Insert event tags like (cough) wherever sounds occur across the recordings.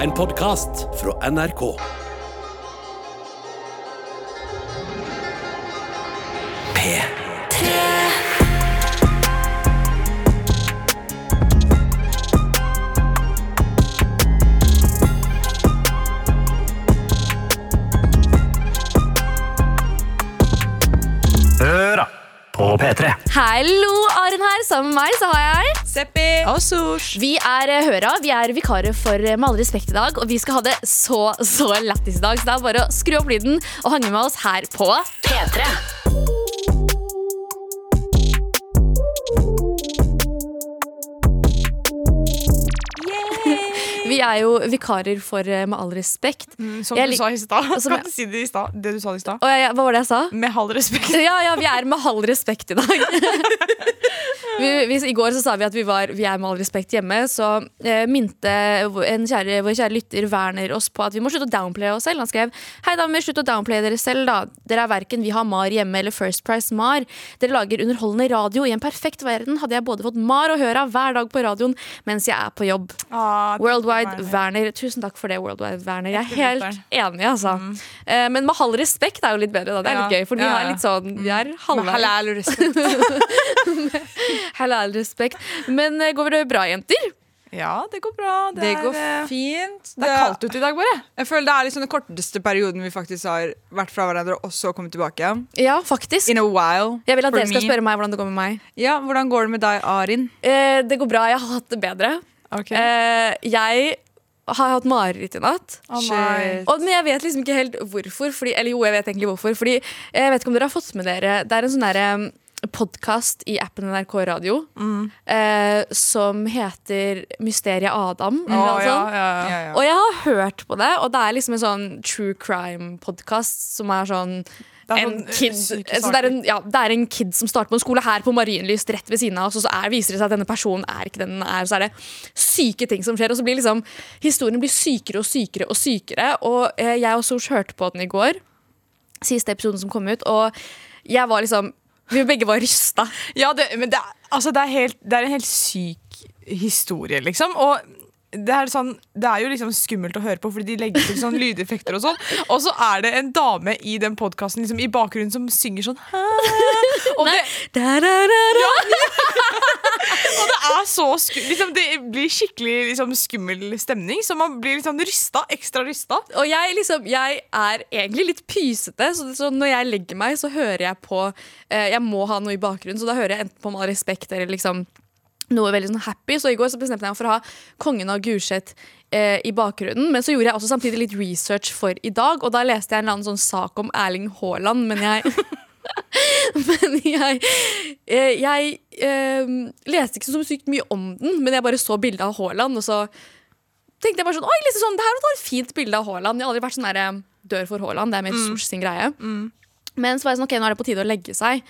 En podkast fra NRK. P3. Høra på P3. Hallo. Sammen med meg så har jeg Seppi. Og Sosh. Vi er eh, Høra. Vi er vikarer for eh, Med all respekt i dag. Og vi skal ha det så så lættis i dag. Så det er bare å skru opp lyden og henge med oss her på P3. Vi er jo vikarer for eh, Med all respekt. Som Jeg du sa i stad. (laughs) Kan jeg- du si det i stad? Det du sa i stad? Ja, hva var det jeg sa? Med halv respekt. (laughs) Ja, ja, vi er med halv respekt i dag. (laughs) vi, vi, I går så sa vi at vi, var, vi er med all respekt hjemme, så eh, minte en kjære, vår kjære lytter Werner oss på at vi må slutte å downplaye oss selv. Han skrev Hei damer, slutt å downplaye dere selv, da. Dere er verken Vi har Mar hjemme eller First Price Mar. Dere lager underholdende radio. I en perfekt verden hadde jeg både fått Mar og Høra hver dag på radioen mens jeg er på jobb. Ah, det- Worldwide Werner. Tusen takk for det, Worldwide Werner. Jeg er helt enig, altså. Eh, men med halv respekt er jo litt bedre, da. Det er litt gøy, for vi er litt sånn Vi er Med halvveis. halal respekt. (laughs) Halal respekt. Men eh, går det bra, jenter? Ja, det går bra. Det, Det er, går eh, fint. Det er kaldt ute i dag, bare. Jeg føler det er liksom den korteste perioden vi faktisk har vært fra hverandre, og så kommet tilbake igjen. Ja, faktisk. In a while. Jeg vil at dere skal me. spørre meg hvordan det går med meg. Ja, Hvordan går det med deg, Arin? Eh, det går bra. Jeg har hatt det bedre. Ok. Eh, jeg har hatt mareritt i natt. Oh, Og, men jeg vet liksom ikke helt hvorfor. Fordi, eller jo, jeg vet egentlig hvorfor. Fordi Jeg vet ikke om dere har fått med dere Det er en sånn derre podkast i appen NRK Radio eh, som heter Mysteriet Adam. Eller Oh, noe sånt. ja, ja. Ja, ja. Og jeg har hørt på det, og det er liksom en sånn true crime-podkast som er sånn Det en sånn, eh, kid, syke så det, er en, ja, det er en kid som starter på en skole her på Marienlyst rett ved siden av oss, og så er, viser det seg at denne personen er ikke den den er. Så er det syke ting som skjer, og så blir liksom historien blir sykere og sykere og sykere. Og eh, jeg og Sosh hørte på den i går, siste episoden som kom ut, og jeg var liksom Vi begge var rysta. Ja, det, men det, altså, det, er helt, det er en helt syk historie, liksom. Og det er, sånn, det er jo liksom skummelt å høre på, fordi de legger til sånn lydeffekter og sånn. Og så er det en dame i den podkasten liksom, i bakgrunnen som synger sånn? Og det, Da-da-da-da. (laughs) og det er så sku, liksom, Det blir skikkelig liksom, skummel stemning, så man blir liksom rysta. Ekstra rysta. Og jeg, liksom, jeg er egentlig litt pysete, så, så når jeg legger meg, så hører jeg på eh, Jeg må ha noe i bakgrunnen, så da hører jeg enten på Med all respekt eller liksom noe veldig sånn happy. Så i går så bestemte jeg meg for å ha Kongen av Gulset eh, i bakgrunnen. Men så gjorde jeg også samtidig litt research for i dag, og da leste jeg en eller annen sånn sak om Erling Haaland, men jeg (laughs) Men jeg, eh, jeg eh, leste ikke så sykt mye om den, men jeg bare så bildet av Haaland, og så tenkte jeg bare sånn Oi, liksom sånn, det her var et fint bilde av Haaland. Jeg har aldri vært sånn der, eh, dør for Haaland. Det er mer Mm. Sosh sin greie. Men så var jeg sånn, ok, nå er det på tide å legge seg.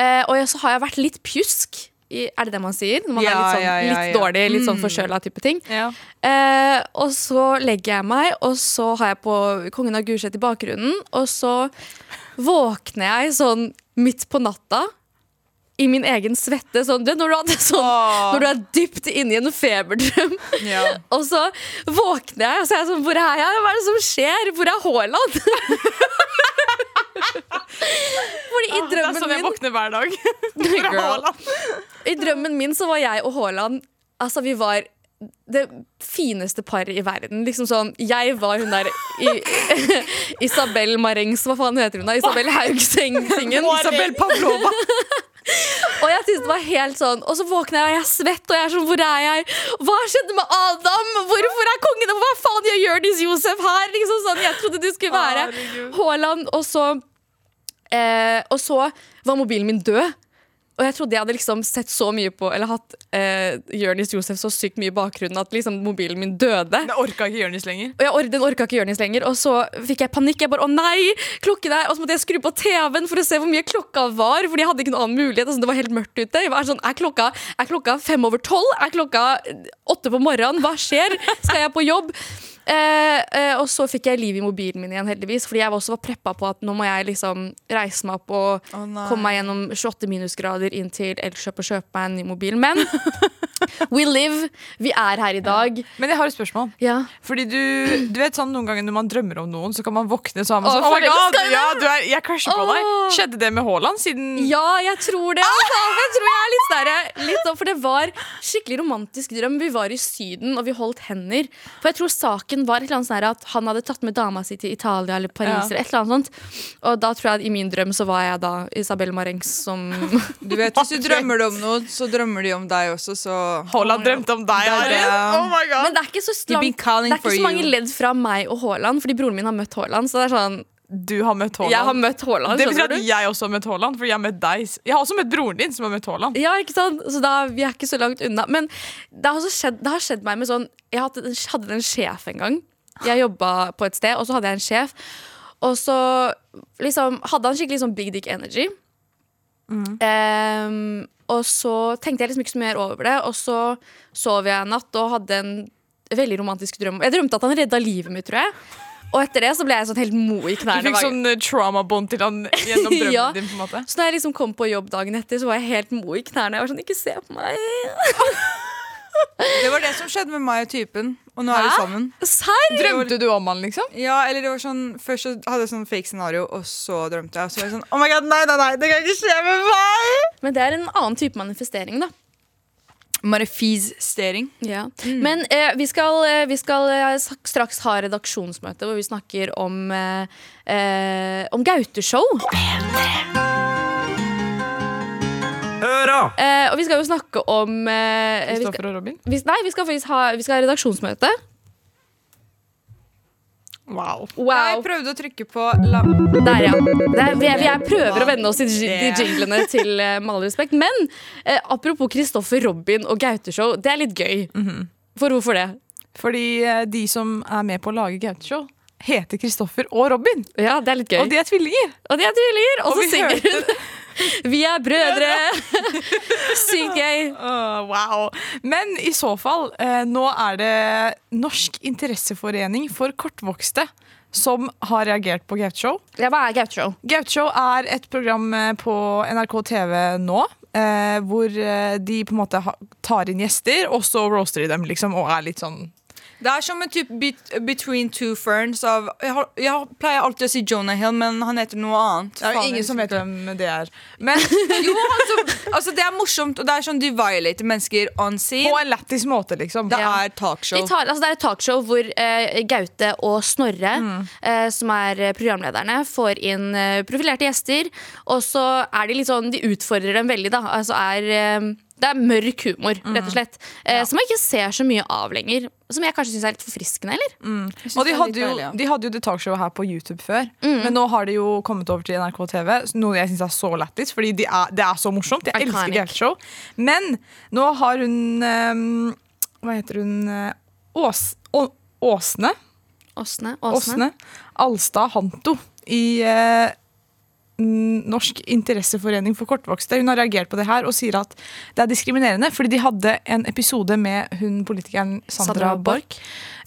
Eh, og så har jeg vært litt pjusk. Er det det man sier? Når man Ja, er litt, sånn, ja, ja, litt dårlig, litt sånn forkjøla type ting. Eh, og så legger jeg meg, og så har jeg på Kongen av Gulset i bakgrunnen. Og så våkner jeg sånn midt på natta i min egen svette. Sånn, du, når, du sånn, når du er dypt inne i en feberdrøm. Ja. (laughs) Og så våkner jeg, og så er jeg sånn Hvor er jeg? Hva er det som skjer? Hvor er Haaland? (laughs) Fordi i Det er drømmen sånn jeg våkner hver dag. (laughs) Haaland? I drømmen min så var jeg og Haaland Altså, vi var det fineste paret i verden. Liksom sånn, Jeg var hun der i, (laughs) Isabel Marengs Hva faen heter hun da? Isabel Haugseng-tingen. (laughs) Isabel Pavlova. Og jeg synes det var helt sånn Og så våkner jeg, og jeg er svett, og jeg er sånn Hvor er jeg? Hva skjedde med Adam? Hvorfor er kongen Hva faen gjør Jonis Josef her? Liksom sånn, Jeg trodde du skulle være. Haaland. Og så eh, Og så var mobilen min død. Og jeg trodde jeg hadde liksom sett så mye på Eller hatt eh, Jonis Josef så sykt mye i bakgrunnen at liksom mobilen min døde. Den orka ikke Jonis lenger. Og jeg Den orka ikke Jonis lenger. Og så fikk jeg panikk. Jeg bare, å nei, klokken er Og så måtte jeg skru på TV-en for å se hvor mye klokka var. Fordi jeg hadde ikke noen annen mulighet. Altså, det var helt mørkt ute. Jeg var sånn, er klokka, er klokka fem over tolv? Er klokka åtte på morgenen? Hva skjer? Skal jeg på jobb? Eh, eh, og så fikk jeg liv i mobilen min igjen, heldigvis. Fordi jeg også var preppa på at nå må jeg liksom reise meg opp og oh, komme meg gjennom 28 minusgrader inn til Elkjøp og kjøpe meg en ny mobil. Men (laughs) We live. Vi er her i dag. Men jeg har et spørsmål. Ja. Fordi du, du vet sånn Noen ganger når man drømmer om noen, så kan man våkne så har man sånn Oh my god, ja, du er, jeg crusher på deg. Skjedde det med Haaland siden Ja, jeg tror det. Altså. Jeg tror jeg er litt større. Litt opp, for det var skikkelig romantisk drøm. Vi var i Syden, og vi holdt hender. For jeg tror saken var et eller annet sånn at han hadde tatt med dama si til Italia eller Paris. Eller et eller annet sånt. Og da tror jeg at i min drøm så var jeg da Isabel Marengs som Du vet, Hvis du (laughs) drømmer om noe, så drømmer de om deg også, så Haaland drømte om deg. Arild. Oh Men det er ikke så, langt, det er ikke så mange ledd fra meg og Haaland, fordi broren min har møtt Haaland. Så det er sånn Du har møtt Haaland. Jeg har møtt Haaland, det betyr at du? jeg også har møtt Haaland, fordi jeg har møtt deg. Jeg har også møtt broren din, som har møtt Haaland. Ja, ikke sant? Så da, vi er ikke så langt unna. Men det har, skjedd, det har skjedd meg med sånn Jeg hadde, hadde en sjef en gang. Jeg jobba på et sted, og så hadde jeg en sjef. Og så liksom, hadde han skikkelig sånn big dick energy. Ehm, og så tenkte jeg liksom ikke så mer over det, og så sov jeg en natt og hadde en veldig romantisk drøm. Jeg drømte at han redda livet mitt, tror jeg. Og etter det så ble jeg sånn helt mo i knærne. Du fikk sånn eh, trauma-bond til han gjennom (laughs) drømmen Ja. din. på en måte Så når jeg liksom kom på jobb dagen etter, så var jeg helt mo i knærne. Jeg var sånn, ikke se på meg. (laughs) Det var det som skjedde med meg og typen, og nå er vi sammen. Serr? Drømte du om han, liksom? Ja, eller det var sånn Først så hadde jeg sånn fake scenario, og så drømte jeg. Og så var jeg sånn Oh my god, nei, nei, nei, det kan ikke skje med meg! Men det er en annen type manifestering, da. Marefis-stering. Ja. Men eh, vi skal, eh, vi skal eh, straks ha redaksjonsmøte hvor vi snakker om, eh, eh, om Gaute-show. Høra! Eh, og vi skal jo snakke om eh, vi skal, og Robin? vi, Nei, vi skal faktisk ha, vi skal ha redaksjonsmøte. Wow. Jeg prøvde å trykke på la Der, ja. Det er, vi, vi er prøver å venne oss til de jinglene til uh, med all respekt. Men eh, apropos Kristoffer Robin og Gaute-show, det er litt gøy. For hvorfor det? Fordi eh, de som er med på å lage Gaute-show, heter Kristoffer og Robin. Ja, det er litt gøy. Og de er tvillinger. Og de er tvillinger, og Og så synger hun. Vi er brødre! (laughs) Sykt gøy. Oh, wow. Men i så fall, eh, nå er det Norsk interesseforening for kortvokste som har reagert på Gaute-show. Ja, hva er Gaute-show? Gaute-show er et program eh, på NRK TV nå. Eh, hvor eh, de på en måte tar inn gjester, og så roaster de dem, liksom, og er litt sånn Det er som en type bet between two ferns av jeg, har, jeg pleier alltid å si Jonah Hill, men han heter noe annet. Det er jo ingen som vet hvem det er. Men. Jo, altså, altså, det er morsomt, og det er sånn de violater mennesker on scene. på en lættis måte, liksom. Det Ja. er talkshow. De tar, altså det er et talkshow hvor uh, Gaute og Snorre, eh, som er eh, programlederne, får inn uh, profilerte gjester. Og så er de litt sånn De utfordrer dem veldig, da. Altså er det er mørk humor, rett og slett. Eh, Som man ikke ser så mye av lenger. Som jeg kanskje syns er litt forfriskende, eller? Mm. Og de hadde, jo, de hadde jo The Talkshow her på YouTube før. Mm. Men nå har de jo kommet over til NRK TV, noe jeg syns er så lættis. Fordi de er, det er så morsomt. Jeg elsker. Gaute-show. Men nå har hun um, Hva heter hun? eh, Ås, Å, Åsne? Åsne. Åsne Alstad Hanto i n- Norsk interesseforening for kortvokste. Hun har reagert på det her og sier at det er diskriminerende. Fordi de hadde en episode med hun politikeren Sandra, Sandra Borch,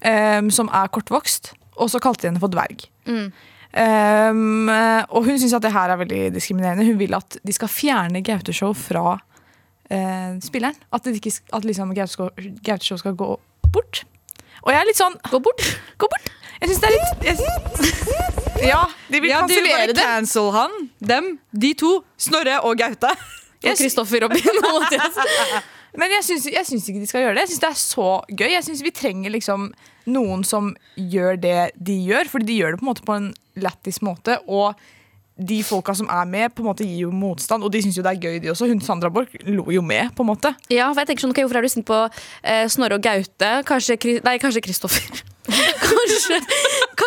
um, som er kortvokst, og så kalte de henne for dverg. Mm. Um, og hun syns at det her er veldig diskriminerende. Hun vil at de skal fjerne Gaute-show fra uh, spilleren. At, ikke, at liksom Gaute-show skal gå bort. Og jeg er litt sånn Gå bort. Gå bort. Jeg syns det er litt Ja, de vil Ja, kansellere bare cancel han. Dem. De to. Snorre og Gaute. Og Kristoffer Robin. (laughs) Men jeg syns, jeg syns ikke de skal gjøre det. Jeg syns det er så gøy. Jeg syns vi trenger liksom noen som gjør det de gjør, fordi de gjør det på en måte på en lættis måte. Og de folka som er med, på en måte gir jo motstand, og de syns jo det er gøy, de også. Hun Sandra Borch lo jo med, på en måte. Ja, for jeg tenker sånn, okay, Hvorfor er du sint på eh, Snorre og Gaute? Kanskje, nei, kanskje Kristoffer. (laughs) kanskje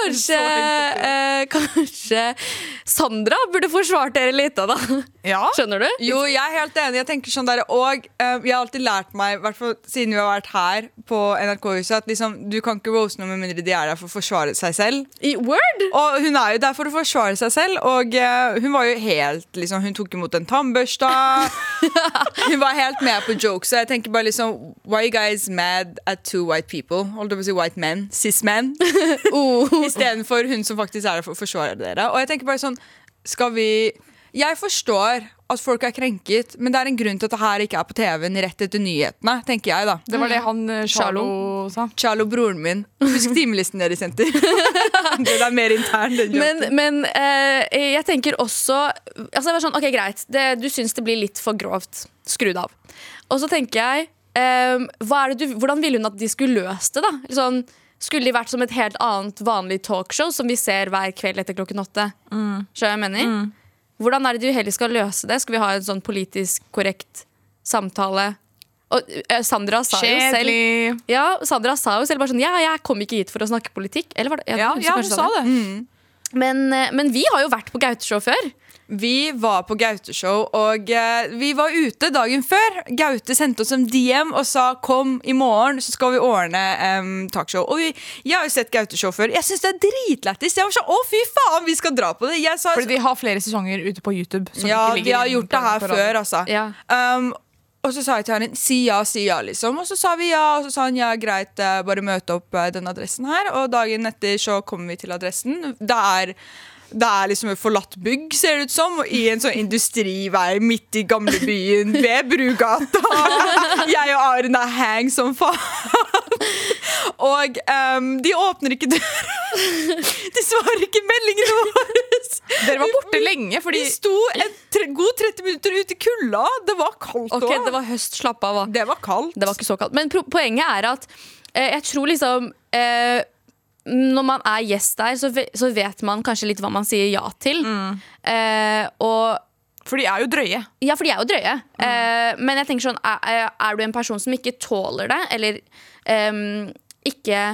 kanskje, (laughs) eh, kanskje Sandra burde forsvart dere litt, da. Ja. Skjønner du? Jo, jeg er helt enig. Jeg tenker sånn der, Og uh, jeg har alltid lært meg, i siden vi har vært her på NRK-huset, at liksom, du kan ikke rose noe med mindre de er der for å forsvare seg selv. I Word? Og hun er jo der for å forsvare seg selv, og uh, hun var jo helt liksom, Hun tok imot en tannbørste. (laughs) hun var helt med på jokes. Og jeg tenker bare liksom Why are you guys mad at two white people? Holdt jeg på å si white men. Cis men. (laughs) Oh. Istedenfor hun som faktisk er der for å forsvare dere. Og jeg tenker bare sånn Skal vi Jeg forstår at folk er krenket, men det er en grunn til at det her ikke er på TV-en rett etter nyhetene, tenker jeg, da. Det var det han eh, Charlo sa. Charlo, broren min. Husk timelisten deres, jenter. (laughs) det er mer intern. den Men, men eh, jeg tenker også altså det var sånn, Ok, greit, det, du syns det blir litt for grovt. Skru det av. Og så tenker jeg eh, hva er det du, Hvordan ville hun at de skulle løst det? da? Sånn, skulle de vært som et helt annet vanlig talkshow som vi ser hver kveld etter klokken åtte? Mm. jeg mener? Hvordan er det du heller skal løse det? Skal vi ha en sånn politisk korrekt samtale? Og eh, Sandra sa jo selv Kjedelig. ja, Sandra sa jo selv bare sånn Ja, jeg kom ikke hit for å snakke politikk. Eller var det? Ja, ja, hun sa det. Men, eh, men vi har jo vært på Gauteshow før. Vi var på Gaute-show, og eh, vi var ute dagen før. Gaute sendte oss en DM og sa 'kom i morgen, så skal vi ordne em, talkshow'. Og vi, Jeg har jo sett Gaute-show før. Jeg syns det er dritlættis. Jeg var sånn 'å, fy faen, vi skal dra på det'. Jeg sa, Fordi de har flere sesonger ute på YouTube. som ja, ikke de har gjort det her på radio. før, altså. Ja. Um, og så sa jeg til henne si ja, si ja, liksom. Og så sa vi ja, og så sa han ja, greit, eh, bare møte opp eh, den adressen her. Og dagen etter så kommer vi til adressen. Det er, det er liksom et forlatt bygg, ser det ut som, i en sånn industrivei midt i gamlebyen ved Brugata. (laughs) Jeg og Arin er hang som faen. Og um, de åpner ikke døra. De svarer ikke meldingene våre. Dere var borte lenge, fordi Vi sto en god 30 minutter ute i kulda. Det var kaldt Ok, Okay, Det var høst, slapp av. Det var kaldt. Det var ikke så kaldt. Men poenget er at eh, jeg tror liksom eh, Når man er gjest der, så, så vet man kanskje litt hva man sier ja til. Eh, og For de er jo drøye. Ja, for de er jo drøye. Eh, men jeg tenker sånn, er, er du en person som ikke tåler det, eller um, ikke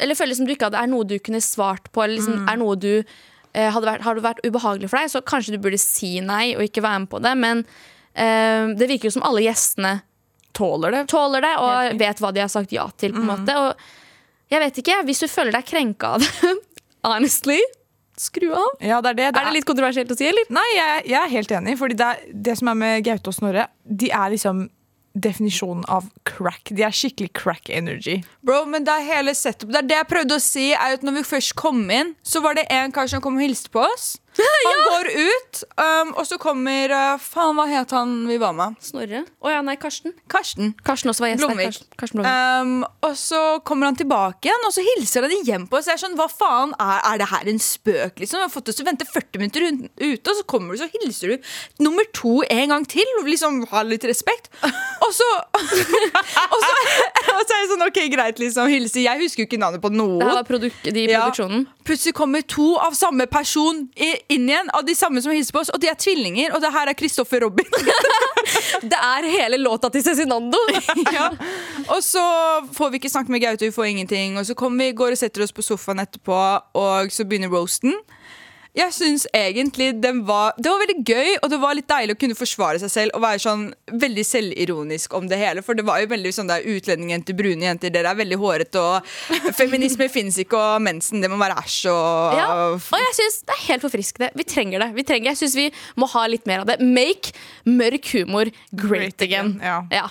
Eller føler som du ikke hadde er noe du kunne svart på, eller liksom, er noe du eh, hadde vært, Har det vært ubehagelig for deg, så kanskje du burde si nei og ikke være med på det. Men eh, det virker jo som alle gjestene Tåler det. tåler det og vet hva de har sagt ja til. på en måte Og jeg vet ikke, hvis du føler deg krenka av det, (laughs) honestly, skru av. Ja, det er det. Er det litt kontroversielt å si, eller? Nei, jeg, jeg er helt enig. Fordi det, er, det som er med Gaute og Snorre, de er liksom definisjonen av crack. De er skikkelig crack energy. Bro, men det er hele setup. Det er det jeg prøvde å si, er at når vi først kom inn, så var det en kar som kom og hilste på oss. Han (laughs) går ut, um, og så kommer uh, Faen, hva het han vi var med? Snorre? Å ja, nei, Karsten. Karsten. Karsten også var gjest. Blomvik. Karsten, Karsten Blomvik. Um, og så kommer han tilbake igjen, og så hilser han igjen på oss. Jeg er sånn, hva faen, er, er det her en spøk? liksom? Vi har fått oss til å vente 40 minutter ute, og så kommer du, så hilser du nummer to en gang til. Liksom, ha litt respekt. Og så, (laughs) og så, (laughs) og så er jeg sånn, ok, greit, liksom, hilse. Jeg husker jo ikke navnet på noen. det her var produk de i Ja. produksjonen. Plutselig kommer to av samme person i- inn igjen, av de samme som hilser på oss, og de er tvillinger, og det her er Kristoffer Robin. (laughs) Det er hele låta til Cezinando! (laughs) ja. Og så får vi ikke snakke med Gaute, vi får ingenting. Og så kommer vi, går og setter oss på sofaen etterpå, og så begynner roasten. Jeg synes egentlig den var, Det var veldig gøy, og det var litt deilig å kunne forsvare seg selv og være sånn veldig selvironisk om det hele. For det var jo veldig sånn det er utlendingjenter, brune jenter, dere er veldig hårete, og feminisme (laughs) fins ikke, og mensen, det må være æsj, og Ja, og jeg synes det er helt forfriskende. Vi trenger det. Vi trenger, jeg syns vi må ha litt mer av det. Make mørk humor great, Great again. again, ja.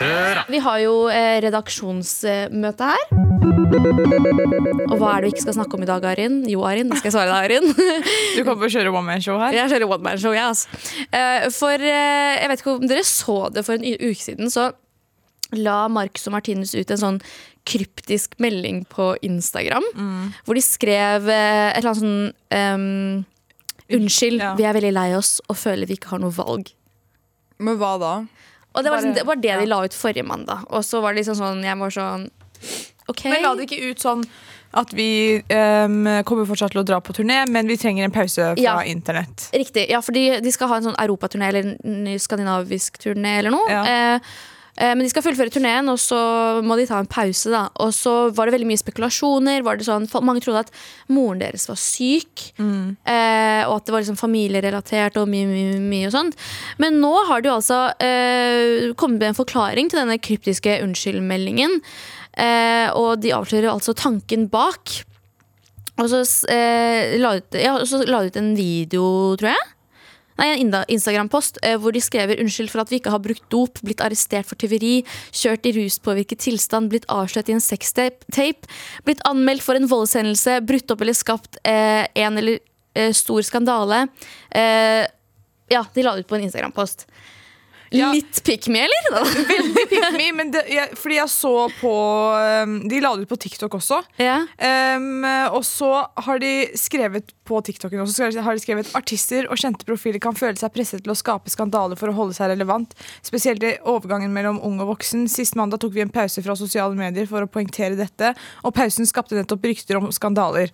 Vi har jo eh, redaksjonsmøte her. Og hva er det vi ikke skal snakke om i dag, Arin? Jo, Arin, det skal jeg svare deg, Arin. (laughs) Du kommer til å kjøre one man show her. Jeg kjører one man show, jeg, altså. Eh, For eh, jeg vet ikke om dere så det for en uke siden, så la Marcus og Martinus ut en sånn kryptisk melding på Instagram. Hvor de skrev et eller annet sånn um, Unnskyld, Ja. vi er veldig lei oss og føler vi ikke har noe valg. Men hva da? Og det var, liksom, det, var det de la ut forrige mandag. Og så var det liksom sånn Jeg var sånn OK. Men la det ikke ut sånn at vi um, kommer fortsatt til å dra på turné, men vi trenger en pause fra Ja. internett. Riktig. Ja, for de skal ha en sånn europaturné eller en ny skandinavisk turné eller noe. Ja. Eh, men de skal fullføre turneen, og så må de ta en pause. da Og så var det veldig mye spekulasjoner. Var det sånn, mange trodde at moren deres var syk. Eh, og at det var liksom familierelatert og mye, mye, mye og sånt. Men nå har det jo altså eh, kommet med en forklaring til denne kryptiske unnskyldmeldingen. Eh, og de avslører altså tanken bak. Og så, eh, la ut, ja, så la de ut en video, tror jeg. Nei, en Instagram-post eh, hvor de skriver unnskyld for at vi ikke har brukt dop, blitt arrestert for tyveri, kjørt i ruspåvirket tilstand, blitt avslørt i en sextape, blitt anmeldt for en voldshendelse, brutt opp eller skapt eh, en eller eh, stor skandale. Eh, ja, de la det ut på en Instagram-post. Ja. Litt pick me, eller? (laughs) Veldig pick me, men det, jeg, fordi jeg så på um, De la det ut på TikTok også. ja. Um, og så har de skrevet på TikToken også, så har de skrevet artister og kjente profiler kan føle seg presset til å skape skandaler for å holde seg relevant. Spesielt i overgangen mellom ung og voksen. Sist mandag tok vi en pause fra sosiale medier for å poengtere dette, og pausen skapte nettopp rykter om skandaler.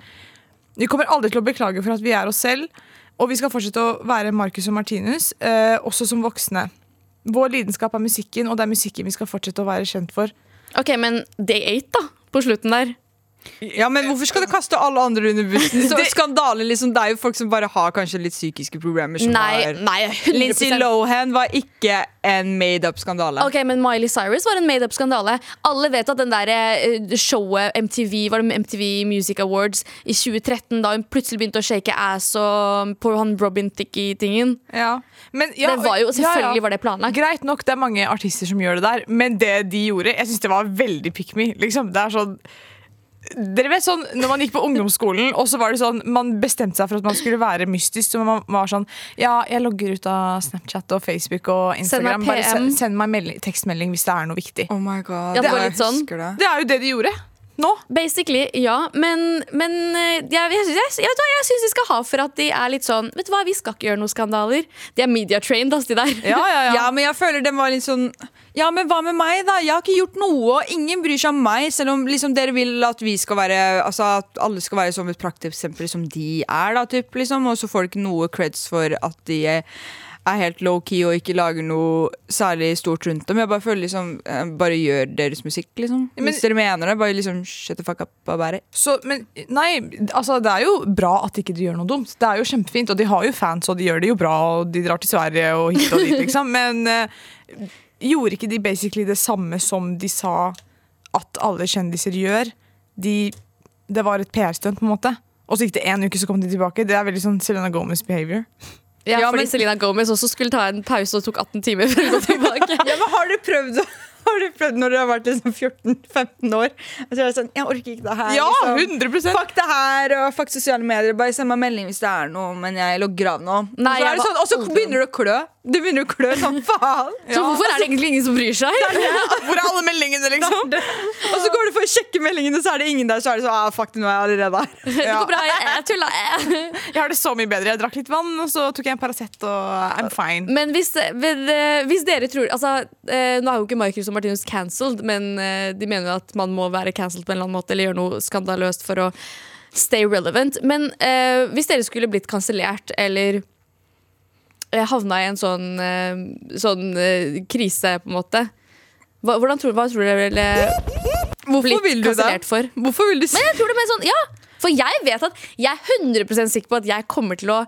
Vi kommer aldri til å beklage for at vi er oss selv, og vi skal fortsette å være Marcus og Martinus, uh, også som voksne. Vår lidenskap er musikken, og det er musikken vi skal fortsette å være kjent for. Ok, men Day 8, da. På slutten der. Ja, men Hvorfor skal du kaste alle andre under bussen? (laughs) Så skandale, liksom, Det er jo folk som bare har kanskje litt psykiske problemer. Som Nei, nei, 100 Lindsay Lohan var ikke en made up skandale. Ok, men Miley Cyrus var en made up skandale. Alle vet at den der eh, showet MTV var det MTV Music Awards i 2013, da hun plutselig begynte å shake ass og på han Robin Thicke-tingen. Ja. Men, ja, det var jo, ja, ja. selvfølgelig var det planlagt. Greit nok, det er mange artister som gjør det der, men det de gjorde, jeg syns det var veldig pick me. Liksom. Det er sånn dere vet sånn, når man gikk på ungdomsskolen, og så var det sånn Man bestemte seg for at man skulle være mystisk. Så man var sånn Ja, jeg logger ut av Snapchat og Facebook og Send meg Instagram. Bare PM. send meg melding, tekstmelding hvis det er noe viktig. Oh my god, Ja, det sånn. det. Det er jo det de gjorde. Nå. Basically, ja. Men, men eh, jeg, jeg, jeg, jeg, syns de skal ha for at de er litt sånn Vet du hva, vi skal ikke gjøre noen skandaler. De er media trained, ass, de der. Ja, ja, ja. (laughs) Ja, men jeg føler den var litt sånn Ja, men hva med meg, da? Jeg har ikke gjort noe, og ingen bryr seg om meg. Selv om liksom, dere vil at vi skal være Altså at alle skal være som et prakteksempel som de er, da, typ, liksom. Og så får de ikke noe creds for at de er helt low-key og ikke lager noe særlig stort rundt dem. Jeg bare føler liksom Bare gjør deres musikk, liksom. Men- Hvis dere mener det, bare liksom shut the fuck up og bare Så, men nei, altså det er jo bra at ikke de gjør noe dumt. Det er jo kjempefint, og de har jo fans, og de gjør det jo bra, og de drar til Sverige og hit og dit, (laughs) liksom. Men uh, gjorde ikke de basically det samme som de sa at alle kjendiser gjør? De, det var et PR-stunt, på en måte. Og så gikk det én uke, så kom de tilbake. Det er veldig sånn Selena Gomez behavior. Ja, Ja, fordi men- Selena Gomez også skulle ta en pause og tok 18 timer for å gå tilbake. (laughs) Ja, men har du prøvd Har du prøvd når du har vært liksom 14-15 år? Og så er det sånn, jeg orker ikke det her Ja, liksom. 100% Fuck det her, og fuck sosiale medier Bare send meg melding hvis det er noe Men jeg logger av nå Nei, og, så sånn, og så begynner du å klø Du begynner å klø sånn, faen Så hvorfor er det egentlig ingen som bryr seg? Hvor er alle meldingene, liksom? Og så går du for å sjekke meldingene Så er det ingen der, så er det sånn, ah, fuck det, nå er jeg allerede her (laughs) Det går bra, jeg, jeg tulla. Jeg har det så mye bedre. Jeg drakk litt vann, og så tok jeg en Paracet, og I'm fine. Men hvis, hvis dere tror altså, eh, Nå er jo ikke Marcus og Martinus cancelled, men eh, de mener jo at man må være cancelled på en eller annen måte eller gjøre noe skandaløst for å stay relevant. Men eh, hvis dere skulle blitt kansellert eller eh, havna i en sånn, eh, sånn eh, krise, på en måte. Hva, tror, hva tror dere ville Hvorfor blitt vil du det? for? Hvorfor vil du si Men jeg tror det med sånn, ja! For jeg vet at Jeg er 100 sikker på at jeg kommer til å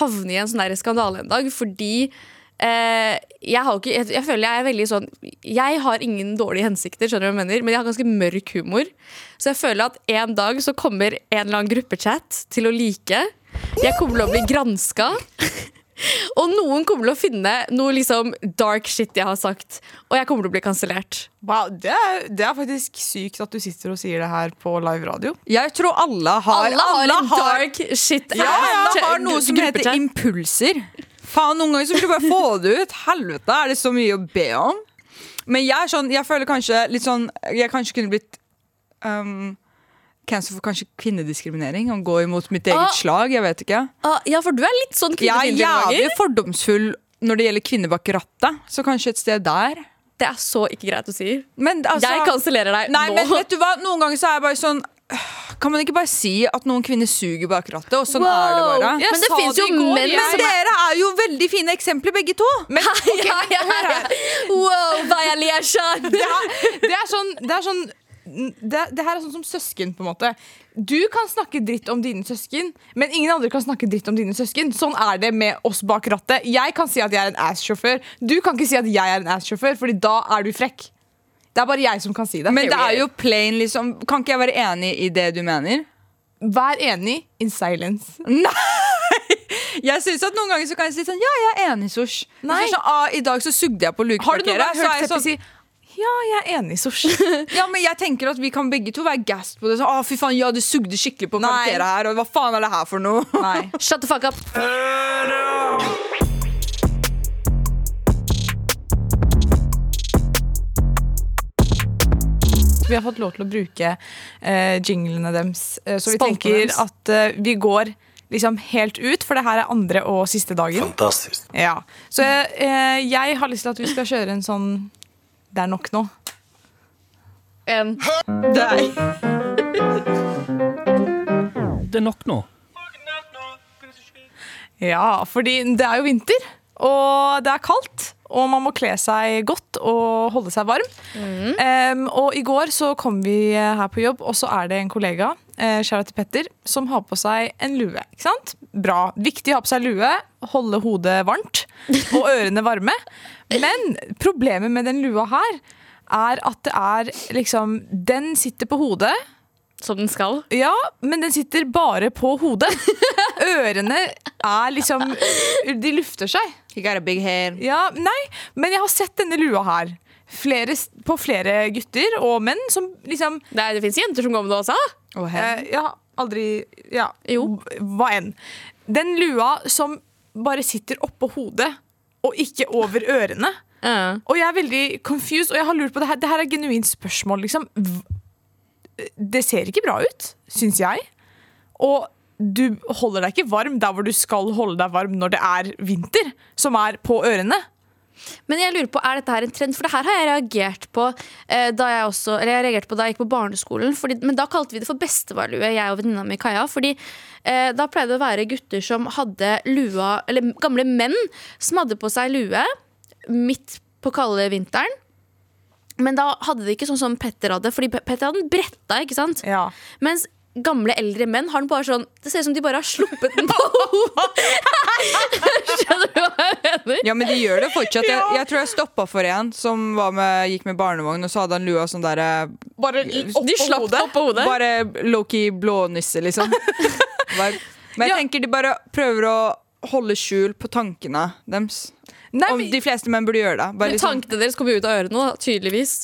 havne i en sånn skandale en dag Fordi eh, jeg, har ikke, jeg, jeg føler jeg er veldig sånn Jeg har ingen dårlige hensikter, skjønner du hva jeg mener? Men jeg har ganske mørk humor. Så jeg føler at en dag så kommer en eller annen gruppechat til å like. Jeg kommer til å bli gransket (laughs) Og noen kommer til å finne noe liksom dark shit jeg har sagt Og jeg kommer til å bli kansellert Wow, det er, det er faktisk sykt at du sitter og sier det her på live radio. Jeg tror alle har Alle har en har- dark shit Ja, alle har noe som heter til. impulser. Faen, Noen ganger så skulle du bare få det ut. Helvete, er det så mye å be om? Men jeg, er sånn, jeg føler kanskje litt sånn Jeg kanskje kunne blitt um, Cancel for kanskje kvinnediskriminering. Og gå imot mitt eget Ah. slag. Jeg vet ikke. Ah, ja, for du er litt sånn Jeg er jævlig fordomsfull når det gjelder kvinner bak rattet. Så kanskje et sted der. Det er så ikke greit å si. Men altså, jeg kansellerer deg Nei, nå. men vet du hva? Noen ganger så er jeg bare sånn Kan man ikke bare si at noen kvinner suger bak rattet? Og sånn er det bare. Ja, men det fins jo menn Men som er dere er jo veldig fine eksempler, begge to. Men okay, (laughs) ja, ja, ja. Wow, violation! det, er, det er sånn, det er sånn det, det her er sånn som søsken, på en måte. Du kan snakke dritt om dine søsken, men ingen andre kan snakke dritt om dine søsken. Sånn er det med oss bak rattet. Jeg kan si at jeg er en ass-sjåfør. Du kan ikke si at jeg er en ass-sjåfør, Fordi da er du frekk. Det er bare jeg som kan si det. Men det er jo plain, liksom. Kan ikke jeg være enig i det du mener? Vær enig in silence. Nei! Jeg synes at Noen ganger så kan jeg si sånn Ja, jeg er enig, Sosh. Så Sånn, ah, I dag så sugde jeg på Har du noen lukeparkeret. gang hørt jeg Seppi sånn, si Ja, jeg er enig, Sosh. (laughs) ja, men jeg tenker at vi kan begge to være gassed på det. Så, ah, fy faen, ja, du sugde skikkelig på parkeret her, og hva faen er det her for noe? Nei. (laughs) Shut the fuck up. Vi har fått lov til å bruke uh, jinglene deres, uh, så vi Spaltene tenker dems. at uh, vi går liksom helt ut, for det her er andre og siste dagen. Fantastisk. Ja. Så eh, jeg har lyst til at vi skal kjøre en sånn Det er nok nå. En. Nei. (laughs) Det er nok nå. Ja, fordi det er jo vinter, og det er kaldt. Og man må kle seg godt og holde seg varm. Em, og i går så kom vi eh, her på jobb, og så er det en kollega, uh, Charlotte Petter, som har på seg en lue. Ikke sant? Bra. Viktig å ha på seg lue, holde hodet varmt og ørene varme. Men problemet med den lua her er at det er liksom Den sitter på hodet. Som den skal. Ja, men den sitter bare på hodet. Ørene er liksom De lufter seg. You got a big head. Ja, nei, men jeg har sett denne lua her flere, på flere gutter og menn som liksom Det, er- det fins jenter som går med det også. Oh, eh, ja, aldri Ja, Jo. hva enn. Den lua som bare sitter oppå hodet og ikke over ørene. Uh. Og jeg er veldig confused, og jeg har lurt på det her. Det her er et genuint spørsmål, liksom. Det ser ikke bra ut, syns jeg. Og du holder deg ikke varm der hvor du skal holde deg varm når det er vinter, som er på ørene. Men jeg lurer på, er dette her en trend? For det her har jeg reagert på eh, da jeg også Eller jeg reagerte på da jeg gikk på barneskolen. Fordi, men da kalte vi det for bestefarlue, jeg og venninna mi Kaja. Fordi eh, da pleide det å være gutter som hadde lua Eller gamle menn som hadde på seg lue midt på kalde vinteren. Men da hadde de ikke sånn som Petter hadde, fordi Petter hadde den bretta. ikke sant? Ja. Mens gamle, eldre menn har den bare sånn Det ser ut som de bare har sluppet den på hodet. (laughs) Skjønner du hva jeg mener? Ja, men de gjør det fortsatt. Jeg, jeg tror jeg stoppa for en som var med, gikk med barnevogn, og så hadde han lua sånn derre Bare De slapp hodet. opp på hodet. Bare low-key blånisse, liksom. (laughs) Men jeg Ja. tenker de bare prøver å holde skjul på tankene deres. Nei, Om de fleste menn burde gjøre det. Bare liksom, Tankene deres kommer ut av ørene, tydeligvis.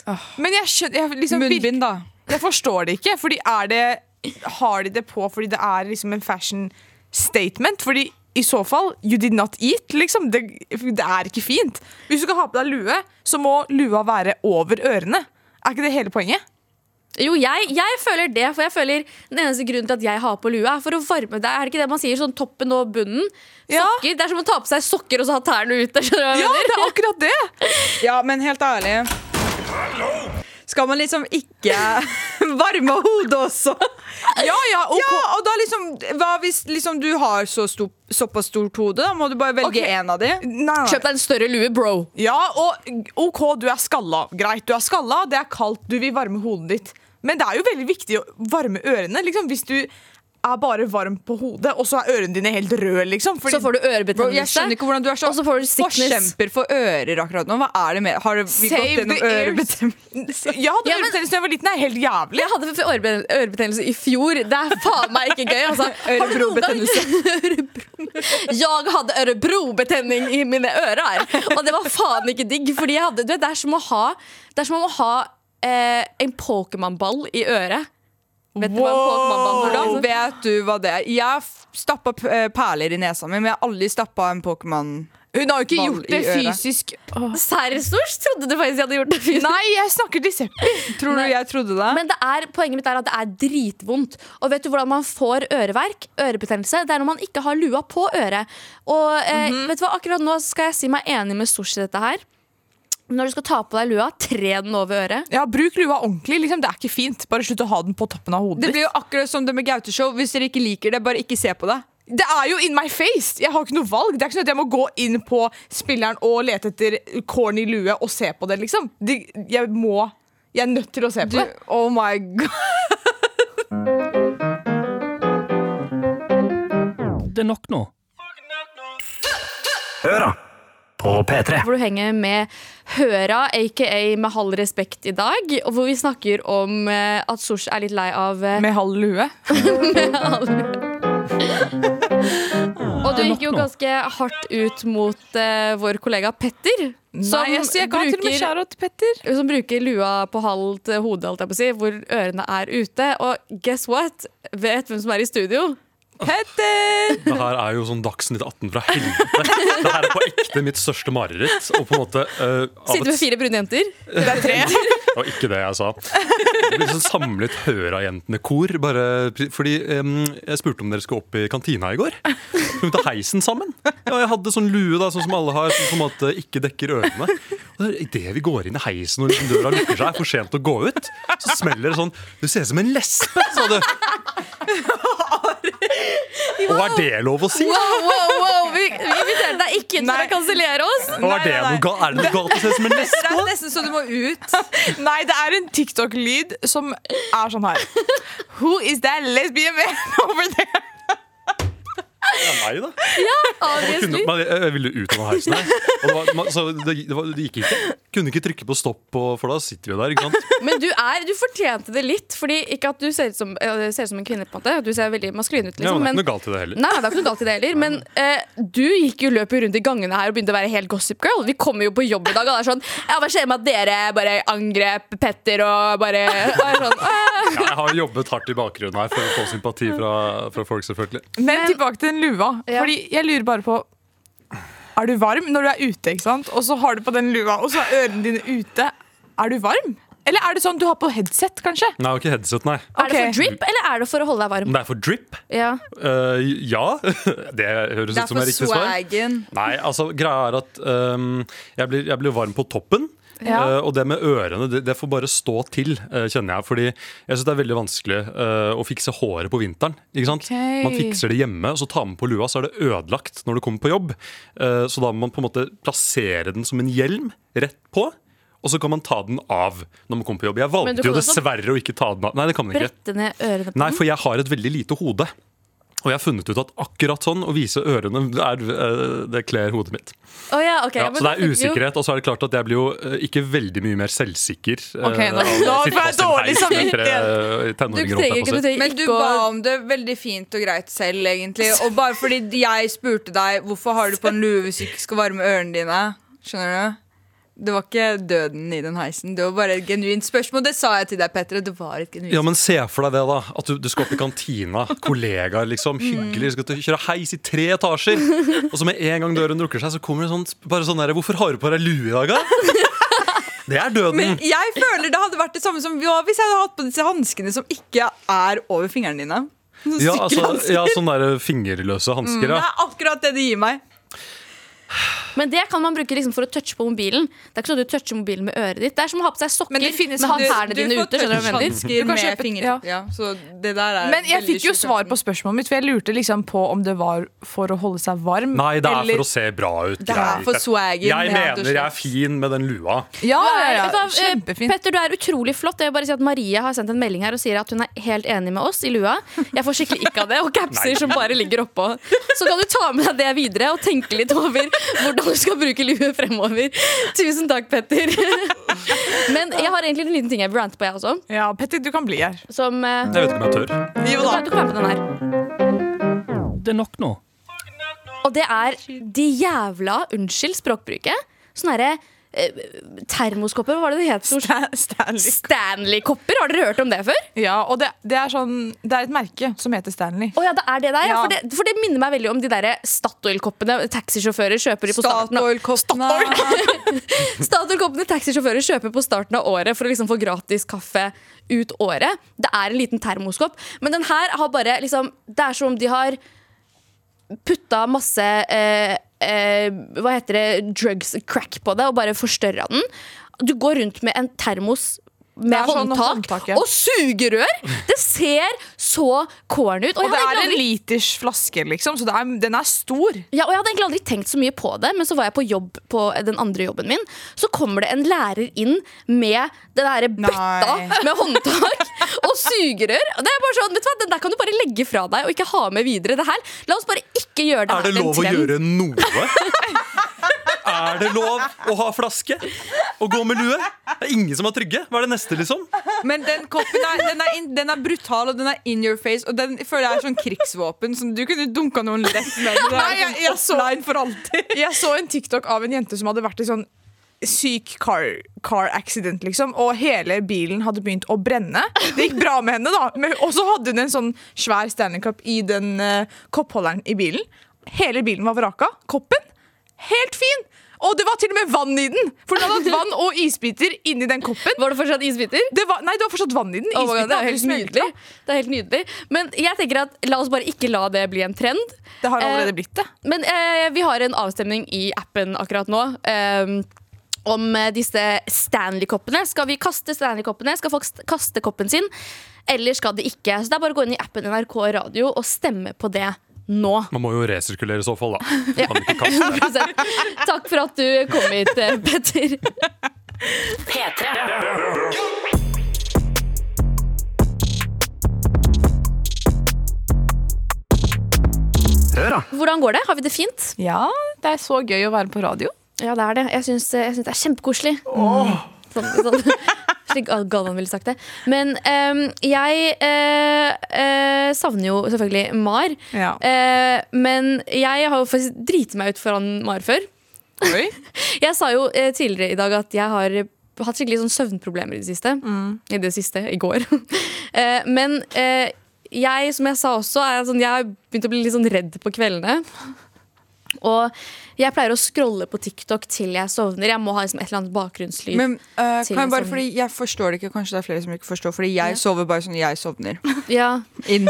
men jeg skjønner jeg, liksom, munnbind, da. jeg forstår det ikke. Fordi er det Har de det på fordi det er liksom en fashion statement? Fordi i så fall, you did not eat, liksom. Det, det er ikke fint. Hvis du skal ha på deg lue, så må lua være over ørene. Er ikke det hele poenget? Jo, jeg, jeg føler det, for jeg føler den eneste grunnen til at jeg har på lue, er for å varme deg. Er det ikke det man sier? Sånn toppen og bunnen. Ja. Sokker. Det er som å ta på seg sokker og så ha tærne ute. Ja, det er akkurat det! (laughs) Ja, men helt ærlig Skal man liksom ikke (laughs) varme hodet også? Ja, ja, ok. Ja, og da liksom Hva hvis liksom du har så stor, såpass stort hode? Da må du bare velge Ok. én av de. Nei, nei. Kjøp deg en større lue, bro. Ja, og ok, du er skalla. Greit, du er skalla, det er kaldt, du vil varme hodet ditt. Men det er jo veldig viktig å varme ørene. Liksom, hvis du er bare varm på hodet, og så er ørene dine helt røde, liksom. Fordi, Så får du ørebetennelse. jeg skjønner ikke hvordan du er så Og så får du forkjemper for ører akkurat nå. Hva er det med Har vi Save gått gjennom ørebetennelse? jeg hadde Ja, men- ørebetennelse da jeg var liten. Det er helt jævlig. Jeg hadde ørebetennelse i fjor. Det er faen meg ikke gøy. Altså. (laughs) Har du noen gang- Ørebro- (laughs) Jeg hadde ørebrobetenning i mine ører, og det var faen ikke digg. Fordi jeg hadde, du vet, det er som å ha, det er som å ha eh, en Pokémon-ball i øret. Vet du er? Hvordan vet du hva det er? Jeg stappa perler i nesa mi, men jeg har aldri stappa en Pokémon. Hun har jo ikke gjort det fysisk. Serr, Stors? Trodde du faktisk jeg hadde gjort det? fysisk? Nei, jeg snakker til Seppi. Tror du Nei. jeg trodde det? Men det er, poenget mitt er at det er dritvondt. Og vet du hvordan man får øreverk? Ørebetennelse. Det er når man ikke har lua på øret. Og eh, vet du hva, akkurat nå skal jeg si meg enig med Sosh i dette her. Når du skal ta på deg lua, tre den over øret. Ja, Bruk lua ordentlig. Liksom. Det er ikke fint. Bare slutt å ha den på toppen av hodet. Det blir jo akkurat som det med Gaute-show. Hvis dere ikke liker det, bare ikke se på det. Det er jo in my face! Jeg har ikke noe valg. Det er ikke sånn at jeg må gå inn på spilleren og lete etter corny lue og se på det, liksom. Det, jeg må Jeg er nødt til å se Du, på det. oh my god. Det er nok nå. Høra på P3. Hvor du henger med Høra, aka Med halv respekt i dag. Og hvor vi snakker om eh, at Sosh er litt lei av eh, Med halv lue. (laughs) Og du, gikk jo ganske hardt ut mot uh, vår kollega Petter. Nei, jeg, jeg kan til og med bruker, skjære til Petter. som bruker lua på halvt hode, holdt jeg på å si, hvor ørene er ute. Og guess what? Vet hvem som er i studio? Petter! Det her er jo sånn Dagsnytt 18 fra helvete. Det her er på ekte mitt største mareritt. Og på en måte uh, Sitter med fire brune jenter. Det er tre. Det var ikke det jeg sa. Det blir sånn samlet Høra-jentene-kor. Fordi um, Jeg spurte om dere skulle opp i kantina i går. Skulle vi ta heisen sammen? Ja, jeg hadde sånn lue da, sånn som alle har, som på en måte ikke dekker ørene. Og Idet vi går inn i heisen og liksom døra lukker seg, er for sent å gå ut, så smeller det sånn Du ser ut som en lesbe, sa du. Og er det lov å si? Wow, wow, wow! Vi, vi inviterer deg ikke inn for å kansellere oss. Og er det noe ga er det noe galt å se ut som en Det er nesten så du må ut. Nei, det er en TikTok-lyd som er sånn her. Who is that lesbian man over there? Er meg, da. Ja, Obviously. men jeg, ville ut av den heisen her. Og det, var, så det, det, var, det gikk ikke. Kunne ikke trykke på stopp, på, for da sitter vi der. ikke sant? Men du er, du fortjente det litt. Fordi Ikke at du ser ut som, eh, ser ut som en kvinne, på en måte. Du ser veldig maskulin ut. Ja, Liksom, men det er ikke men, noe galt i det heller. Nei, det er ikke noe galt i det heller. Men eh, du gikk jo løpet rundt i gangene her og begynte å være helt gossip girl. Vi kommer jo på jobb i dag, og det er sånn Ja, hva skjer med at dere bare angrep Petter og bare og er sånn, Ja, jeg har jobbet hardt i bakgrunnen her for å få sympati fra, fra folk, selvfølgelig. Men tilbake til den lua. Ja. Fordi jeg lurer bare på Er du varm når du er ute, ikke sant? Og så har du på den lua, og så er ørene dine ute. Er du varm? Eller er det sånn du har på headset, kanskje? Nei, ikke headset, nei. Er det for drip, eller er det for å holde deg varm? Det er for drip? Ja. Uh, ja. (laughs) Det høres Det ut er som et er riktig svar. swaggen. Nei, altså, greia er at um, jeg, blir, jeg blir varm på toppen. Ja. Uh, og det med ørene, det, det får bare stå til, uh, kjenner jeg. Fordi jeg syns det er veldig vanskelig uh, å fikse håret på vinteren. Ikke sant? Ok. Man fikser det hjemme, og så tar man på lua, så er det ødelagt når du kommer på jobb. Så da må man på en måte plassere den som en hjelm rett på. Og så kan man ta den av når man kommer på jobb. Jeg valgte jo dessverre å ikke ta den av. Nei, det kan man ikke. Brette ned ørene på Nei, for jeg har et veldig lite hode. Og jeg har funnet ut at akkurat sånn, å vise ørene, er, eh, det kler hodet mitt. Oh, ja, okay. Ja, så det er usikkerhet, og så er det klart at jeg blir jo eh, ikke veldig mye mer selvsikker. eh, Ok, nå- av å (laughs) nå sitte får jeg fast i en dårlig samvittighet. Du trenger ikke, du trenger Men du ba om det veldig fint og greit selv, egentlig. Og bare fordi jeg spurte deg hvorfor har du på en lue hvis du ikke skal varme ørene dine. Skjønner du? Det var ikke døden i den heisen. Det var bare et genuint spørsmål. Det sa jeg til deg, Petter. Det var et genuint Ja, men Se for deg det, da. At du, du skal opp i kantina. Kollegaer, liksom. Mm. Hyggelig. Skal til- kjøre heis i tre etasjer. Og så med en gang døren lukker seg, så kommer det sånn, bare sånn der Hvorfor har du på deg lue i dag, da? Det er døden. Men jeg føler det hadde vært det samme som ja, hvis jeg hadde hatt på disse hanskene som ikke er over fingrene dine. Sånne Ja, altså, ja, sånne der fingerløse hansker. Det er akkurat det det gir meg. Men det kan man bruke liksom for å touche på mobilen. Det er ikke sånn at du toucher mobilen med øret ditt. Det er som å ha på seg sokker Men det finnes med tærne dine ute. Du kan med kjøpe- ja. Ja, så det der er Men jeg fikk jo svar på spørsmålet mitt, for jeg lurte liksom på om det var for å holde seg varm. Nei, det er eller- for å se bra ut. Det er for swaggen, Jeg mener jeg er fin med den lua. Ja, ja, ja. Eh, Kjempefint. Petter, du er utrolig flott. Jeg vil bare si at Maria har sendt en melding her og sier at hun er helt enig med oss i lua. Jeg får skikkelig ikke av det, og (laughs) capser som bare ligger oppå. Så kan du ta med deg det videre og tenke litt over hvordan du skal bruke lue fremover. Tusen takk, Petter. Men jeg har egentlig en liten ting jeg vil rante på, jeg også. Ja, Petter, du kan bli her. Som uh, Jeg vet ikke om jeg tør. Jo da. du kan være med på den her. Det er nok nå. Og det er de jævla Unnskyld språkbruket. Sånn herre termoskopper, hva var det det het? Sta Stanley. Stanley-kopper, har dere hørt om det før? Ja, og det, det er sånn Det er et merke som heter Stanley. Oh, ja, det er det der, ja. For, det, for det minner meg veldig om de der Statoil-koppene taxisjåfører kjøper på starten av Statoil-koppene. (laughs) Statoil-koppene taxisjåfører kjøper på starten av året for å liksom få gratis kaffe ut året. Det er en liten termoskopp, men den her har bare liksom Det er som om de har putta masse eh, eh, Hva heter det? Drugs, crack på det, og bare forstørra den. Du går rundt med en termos med sånn håndtak, håndtak, ja. og sugerør! Det ser så corny ut. Og og det er egentlig en aldri- liters flaske, liksom, så det er, den er stor. Ja, og Jeg hadde egentlig aldri tenkt så mye på det, men så var jeg på jobb på den andre jobben min. Så kommer det en lærer inn med den der bøtta Nei. med håndtak (laughs) og sugerør. Og det er bare sånn, vet du hva, Den der kan du bare legge fra deg og ikke ha med videre. Det her, La oss bare ikke gjøre det Er det lov å gjøre noe? (laughs) Er det lov å ha flaske og gå med lue? Det er ingen som er trygge. Hva er det neste, liksom? Men den koppen er, den, er in, den er brutal, og den er in your face. Og den føler jeg er sånn krigsvåpen. Som du kunne dunka noen lett med. Det Nei, jeg- jeg så- for alltid. Jeg så en TikTok av en jente som hadde vært i sånn syk car, car accident, liksom. Og hele bilen hadde begynt å brenne. Det gikk bra med henne, da. Og så hadde hun en sånn svær Stanley Cup i den uh, koppholderen i bilen. Hele bilen var vraka. Koppen helt fin! Og det var til og med vann i den! For den hadde hatt vann og isbiter inni den koppen. Var det fortsatt isbiter? Det var, nei, det var fortsatt vann i den. Oh God, det er helt nydelig. Det er helt nydelig. Men jeg tenker at la oss bare ikke la det bli en trend. Det har allerede Eh, blitt det. Men eh, vi har en avstemning i appen akkurat nå. eh, om eh, disse Stanley-koppene. Skal vi kaste Stanley-koppene? Skal folk kaste koppen sin? Eller skal de ikke? Så det er bare å gå inn i appen NRK Radio og stemme på det nå. Man må jo resirkulere i så fall, da. (laughs) Ja. Kan ikke kaste. Takk for at du kom hit, eh, Petter. P3. Hør, da. Hvordan går det? Har vi det fint? Ja, det er så gøy å være på radio. Ja, det er det. Jeg syns, det er kjempekoselig. Sånn, sånn. Slik Galvan ville sagt det. Men um, jeg uh, uh, savner jo selvfølgelig Mar. Ja. Uh, men jeg har jo faktisk driti meg ut foran Mar før. Oi. (laughs) Jeg sa jo tidligere i dag at jeg har hatt skikkelig sånn søvnproblemer i det siste. I det siste, i går. (laughs) men jeg, som jeg sa også, er sånn, jeg har begynt å bli litt sånn redd på kveldene. Og jeg pleier å scrolle på TikTok til jeg sovner. Jeg må ha liksom et eller annet bakgrunnslyd. Men uh, kan jeg bare, fordi jeg forstår det ikke, kanskje det er flere som ikke forstår, fordi jeg sover bare sånn jeg sovner. (laughs) ja. Inn.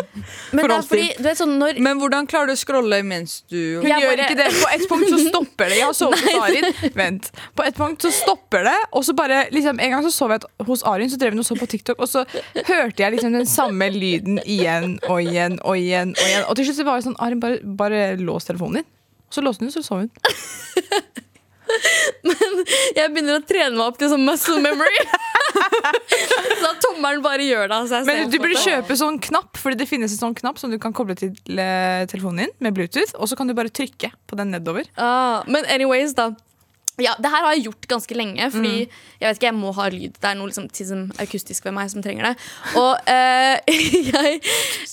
Men For fordi, du vet sånn når Men hvordan klarer du å scrolle mens du Hun Jeg gjør bare- ikke det. På et punkt så stopper det. Jeg har sovet (laughs) hos Arin. Vent. På et punkt så stopper det, og så bare liksom, En gang så sov jeg hos Arin, så drev hun og så på TikTok, og så hørte jeg liksom den samme lyden igjen og igjen og igjen. Og igjen Og til slutt så var det sånn Arin, bare, bare lås telefonen din. Så låste hun, så sov hun. (laughs) Men jeg begynner å trene meg opp til sånn muscle memory. (laughs) så at tommelen bare gjør det av seg Men du burde kjøpe sånn knapp, Fordi det finnes en sånn knapp som du kan koble til eh, telefonen din med Bluetooth, og så kan du bare trykke på den nedover. Ah, men anyways, da. Ja, det her har jeg gjort ganske lenge, fordi jeg vet ikke, jeg må ha lyd. Det er noe liksom, akustisk ved meg som trenger det. Og eh, (laughs) jeg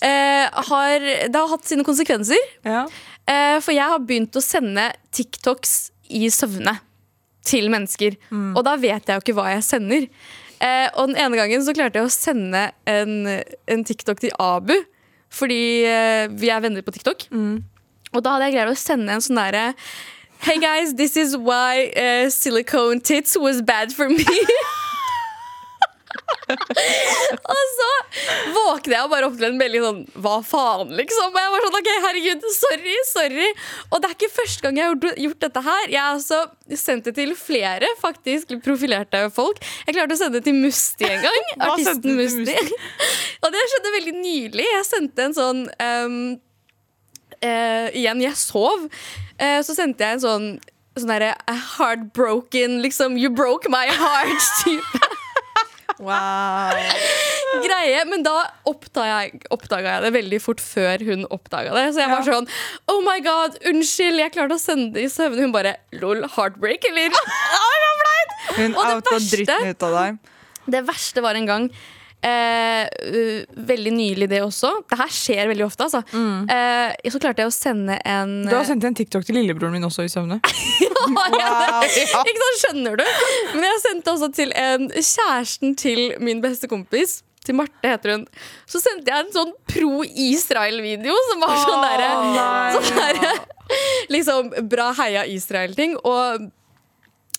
eh, har Det har hatt sine konsekvenser. Ja. Eh, for jeg har begynt å sende TikToks i søvne til mennesker. Og da vet jeg jo ikke hva jeg sender. Eh, og den ene gangen så klarte jeg å sende en, en TikTok til Abu. Fordi eh, vi er venner på TikTok. Og da hadde jeg greid å sende en sånn derre Hey guys, this is why uh, silicone tits was bad for me. (laughs) og så våkner jeg og bare opp til en melding sånn Hva faen, liksom? Og jeg var sånn, ok, herregud, sorry, sorry. Og det er ikke første gang jeg har gjort, dette her. Jeg har altså sendt det til flere faktisk profilerte folk. Jeg klarte å sende det til Musti en gang. Artisten Musti. (laughs) og det skjedde veldig nylig. Jeg sendte en sånn ehm, eh, Igjen, jeg sov. Eh, så sendte jeg en sånn Sånn derre heartbroken, liksom You broke my heart (laughs) type Wow. greie. Men da oppdaga jeg, oppdaga jeg det veldig fort før hun oppdaga det. Så jeg var sånn Oh my god, unnskyld, jeg klarte å sende det i søvne. Hun bare lol, heartbreak, eller? Hun outa dritten ut av deg. Det verste var en gang eh, Veldig nylig, det også. Det her skjer veldig ofte, altså. Eh, så klarte jeg å sende en Du har sendt en TikTok til lillebroren min også i søvne. (laughs) Ja, (laughs) Ikke sant, skjønner du? Men jeg sendte også til en kjæresten til min beste kompis. Til Marte heter hun. Så sendte jeg en sånn pro-Israel-video som var sånn derre sånn derre, (laughs) Liksom bra heia Israel-ting. Og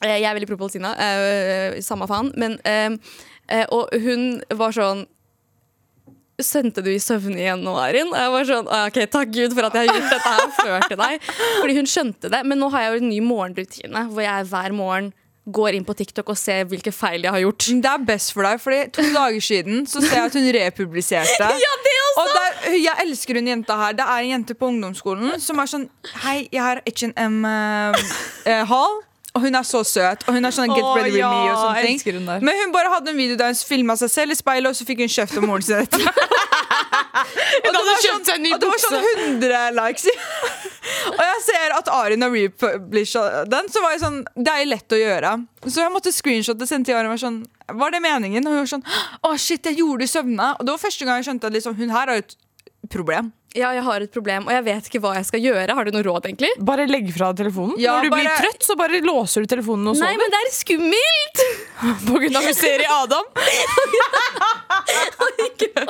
eh, jeg er veldig pro-Palestina, eh, samme faen. Men eh, eh, Og hun var sånn Sendte du i søvne igjen nå, Arin? Og jeg var sånn, «Ah, ok, Takk Gud for at jeg har gjort dette her før til deg. Fordi hun skjønte det. Men nå har jeg jo en ny morgenrutine hvor jeg hver morgen går inn på TikTok og ser hvilke feil jeg har gjort. Det er best for deg, Fordi to dager siden så ser jeg at hun republiserte. (laughs) Ja, det også! Og der, jeg elsker hun jenta her. Det er en jente på ungdomsskolen som er sånn Hei, jeg har H&M-hall. Og hun er så søt. Og hun er sånn Get ready with ja, me og sånne jeg ting. hun der. Men hun bare hadde en video der hun filma seg selv i speilet, og så fikk hun kjeft av moren sin (laughs) etterpå. Og det var sånn, og det var sånn 100 likes. (laughs) og jeg ser at Arin har republisha den, så var jeg sånn Det er lett å gjøre. Så jeg måtte screenshotte sendte til Arin og var sånn Var det meningen? Og hun var sånn Å, shit, jeg gjorde det i søvne. Og det var første gang jeg skjønte at liksom, hun her har et problem. Ja, jeg har et problem, og jeg vet ikke hva jeg skal gjøre. Har du noe råd, egentlig? Bare legg fra deg telefonen. Ja, Når du blir trøtt, så bare låser du telefonen og sover. Nei, men det er skummelt! (laughs) På grunn av (laughs) mysteriet Adam.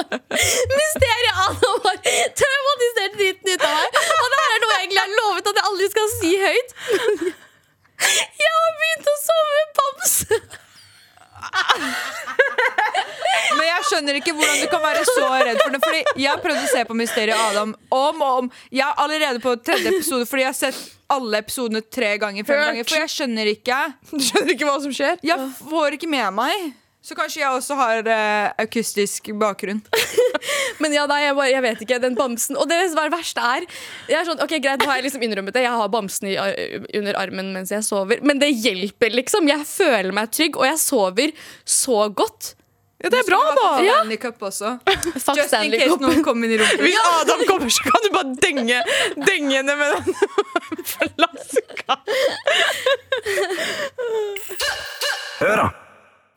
Mysteriet Adam har traumatisert dritten ut av meg. Og det her er noe jeg egentlig har lovet at jeg aldri skal si høyt. Jeg har begynt å sove med bamse. Men jeg skjønner ikke hvordan du kan være så redd for det. Fordi Jeg har prøvd å se på Mysteriet Adam om og om. Jeg er allerede på tredje episode fordi jeg har sett alle episodene tre ganger. Fem ganger For jeg skjønner ikke. Du skjønner ikke hva som skjer. Jeg får ikke med meg. Så kanskje jeg også har uh, akustisk bakgrunn. (laughs) Men ja, nei, jeg, bare, jeg vet ikke. Den bamsen Og det er verste er Jeg er sånn, ok, Greit, nå har jeg liksom innrømmet det. Jeg har bamsen i, under armen mens jeg sover. Men det hjelper, liksom. Jeg føler meg trygg, og jeg sover så godt. Ja, det er bra, da. Ja. Stanley Cup også. (laughs) Fuck Just in case Cup. noen kommer inn i rommet. Hvis Adam kommer, så kan du bare denge, denge henne med den (laughs) flaska. Høra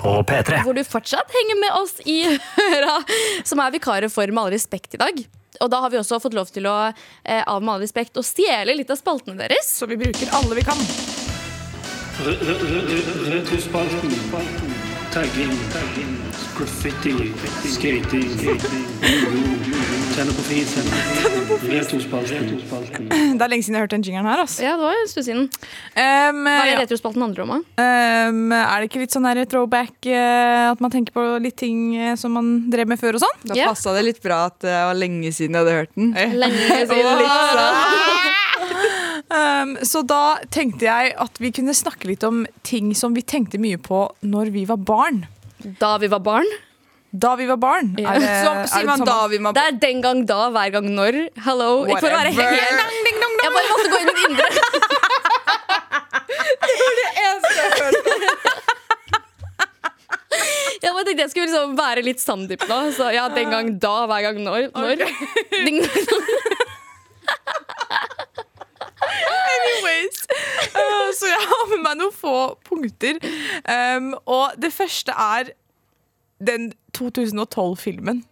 på P3. Hvor du fortsatt henger med oss i Høra, som er vikarer for Med all respekt i dag. Og da har vi også fått lov til å eh, av Med all respekt å stjele litt av spaltene deres. Så vi bruker alle vi kan. Retrospalten. Tagging. Graffiti. Skating. Det er lenge siden jeg har hørt den jingeren her. Altså. Ja, det var en stund siden. Um, Hva er ja. retrospalten handler om? da? um, er det ikke litt sånn her throwback, uh, at man tenker på litt ting uh, som man drev med før og sånn? Da yeah. passa det litt bra at det var lenge siden jeg hadde hørt den. Lenge siden. (laughs) Um, (laughs) så da tenkte jeg at vi kunne snakke litt om ting som vi tenkte mye på når vi var barn. Da vi var barn. Da vi var barn. Ja. Er det, Som er sier det man da vi må Det er den gang da, hver gang når. Hello. Ikke for å være helt Jeg bare måtte gå inn i mitt indre. (laughs) det var det eneste Jeg følte bare tenkte jeg skulle liksom være litt Sandeep nå. Så ja, den gang da, hver gang når. når. (laughs) Ding, ding. Anyways. Uh, så jeg har med meg noen få punkter. Um, og det første er den 2012-filmen.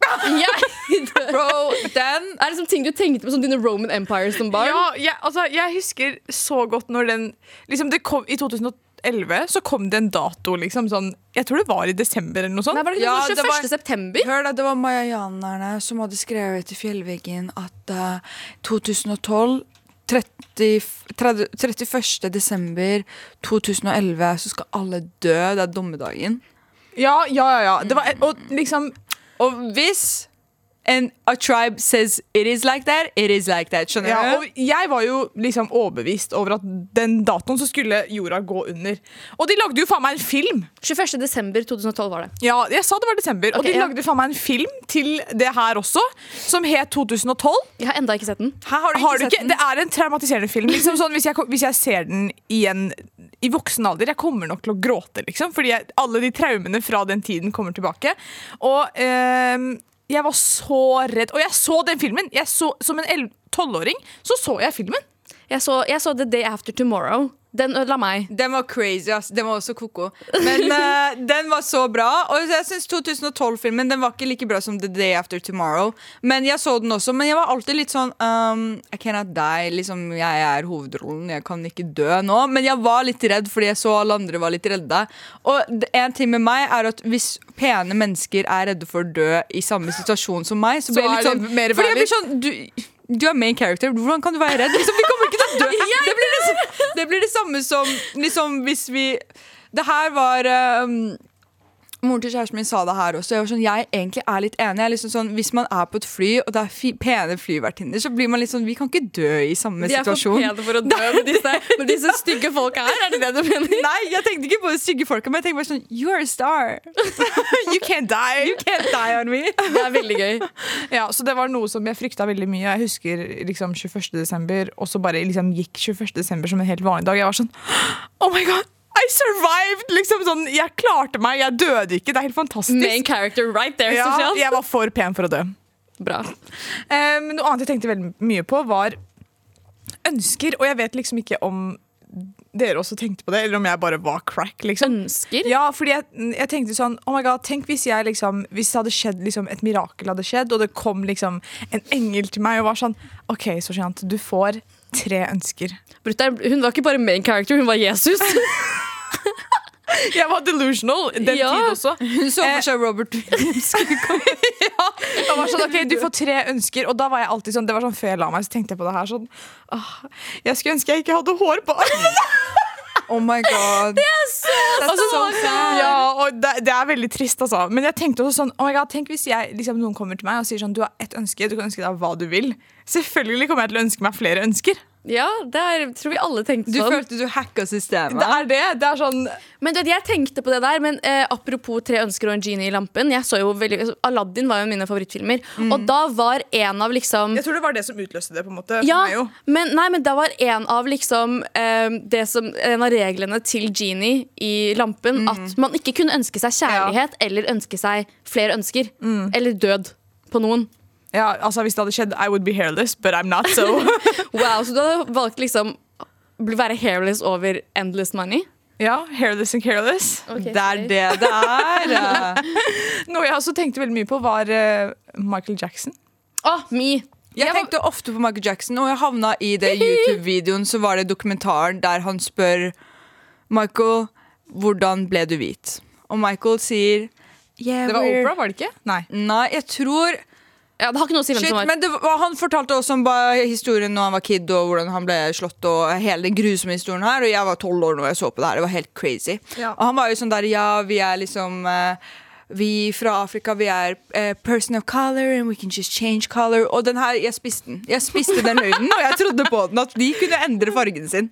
Jeg, (laughs) Bro, den er det som ting du tenkte på som dine Roman Empires som barn? Ja, jeg, altså, jeg husker så godt når den liksom det kom, I 2011 så kom det en dato. Liksom, sånn, jeg tror det var i desember eller noe sånt. Nei, var det Ja, det 21. var- september? Hør da, Det var mayajanerne som hadde skrevet i fjellveggen at uh, 2012 30, 30, 31. desember 2011 så skal alle dø. Det er dommedagen. Ja, ja, ja, ja. Det var, og liksom Og hvis en, a tribe says it is like that, it is like that. Skjønner ja, du? Jeg var jo liksom overbevist over at den datoen så skulle jorda gå under. Og de lagde jo faen meg en film! 21. desember 2012 var det. Ja, jeg sa det var desember. og de ja. lagde faen meg en film til det her også, som het 2012. Jeg har enda ikke sett den. Her har du ikke Har du sett ikke? den. Det er en traumatiserende film. Liksom sånn, hvis, jeg, hvis jeg ser den igjen i voksen alder, jeg kommer nok til å gråte. Liksom, fordi jeg, alle de traumene fra den tiden kommer tilbake. Og ehm, jeg var så redd. Og jeg så den filmen! Jeg så, som en 11 12-åring så så jeg filmen. Jeg så, jeg så The Day After Tomorrow. Den ødela meg. Den var crazy, ass. Den var også koko. Men uh, (laughs) den var så bra. Og jeg syns 2012-filmen Den var ikke like bra som The Day After Tomorrow. Men jeg så den også. Men jeg var alltid litt sånn um, I cannot die. Liksom, jeg er hovedrollen. Jeg kan ikke dø nå. Men jeg var litt redd fordi jeg så alle andre var litt redde. Og en ting med meg er at hvis pene mennesker er redde for å dø i samme situasjon som meg, så blir jeg litt sånn Fordi jeg blir sånn du, du er main character. Hvordan kan du være redd? Liksom, vi kommer ikke til å dø. (laughs) Det det, blir det samme som liksom, hvis vi Det her var um, Moren til kjæresten min sa det her også. Jeg var sånn, jeg egentlig er litt enig. Jeg er liksom sånn, hvis man er på et fly, og det er pene flyvertinner, så blir man litt sånn Vi kan ikke dø i samme De er for situasjon. pene for å dø (laughs) med disse, med disse stygge folka her. Er det det du mener? (laughs) Nei, jeg tenkte ikke på de stygge folka, men jeg tenkte bare sånn You are a star. (laughs) You can't die! You can't die on me. Det er veldig gøy. Ja, så Det var noe som jeg frykta veldig mye. Jeg husker liksom 21. desember, og så bare liksom gikk 21. desember som en helt vanlig dag. Jeg var sånn (gasps) Oh my god! I survived! Liksom sånn, Jeg klarte meg, jeg døde ikke. Det er helt fantastisk. Main character right there. ja, sosialt. jeg var for pen for å dø. Bra. Um, noe annet jeg tenkte veldig mye på, var ønsker, og jeg vet liksom ikke om dere også tenkte på det, eller om jeg bare var crack. liksom. Ønsker? Ja, fordi jeg, jeg tenkte sånn Oh my god, Tenk hvis jeg liksom Hvis det hadde skjedd liksom, et mirakel hadde skjedd, og det kom liksom en engel til meg og var sånn OK, Sosiant, du får tre ønsker. Brutter'n, hun var ikke bare main character, hun var Jesus. (laughs) Jeg var delusional den Ja. tid også. Hun så for seg Robert Williams. (laughs) Jeg var sånn, ok, Du får tre ønsker, og da var jeg alltid sånn Det var sånn før jeg la meg, så tenkte jeg på det her sånn åh, Jeg skulle ønske jeg ikke hadde hår på armene. (laughs) Oh my god. That's so sad. Ja, og det, det er veldig trist, altså. Men jeg tenkte også sånn, oh my god, tenk hvis jeg, liksom, noen kommer til meg og sier sånn Du har ett ønske, du kan ønske deg hva du vil. Selvfølgelig kommer jeg til å ønske meg flere ønsker. Ja, det er, tror vi alle tenkte Du sånn. følte du hacka systemet? Det er det. Det er sånn Men du vet, jeg tenkte på det der, men eh, apropos Tre ønsker og en genie i lampen. Jeg så jo veldig, altså, Aladdin var jo en av mine favorittfilmer. Og da var en av liksom Jeg tror det var det som utløste det. på en måte ja, men, nei, men da var en av liksom eh, det som, En av reglene til Genie i lampen at man ikke kunne ønske seg kjærlighet eller ønske seg flere ønsker. Eller død på noen. Ja, altså Hvis det hadde skjedd, I would be hairless, but I'm not, so (laughs) Wow, Så du hadde valgt liksom å være hairless over endless money? Ja, hairless and careless. Det er det det er. (laughs) (laughs) Noe jeg også tenkte veldig mye på, var eh, Michael Jackson. Oh, me! Jeg tenkte ofte på Michael Jackson, og jeg havna i det YouTube-videoen. Så var det dokumentaren der han spør Michael hvordan ble du hvit? Og Michael sier yeah, Det var Oprah, var det ikke? Nei. Nei, jeg tror Ja, det har ikke noe å si hvem Shit, som var men det var, Han fortalte også om historien når han var kid, og hvordan han ble slått. Og hele den grusomme historien her Og jeg var tolv år når jeg så på det her. Det var helt crazy. Ja. Og han var jo sånn der Ja, vi er liksom eh, Vi fra Afrika, vi er eh, person of color, and we can just change color. Og den her, jeg spiste den. Jeg spiste den løgnen, og jeg trodde på den. At de kunne endre fargen sin.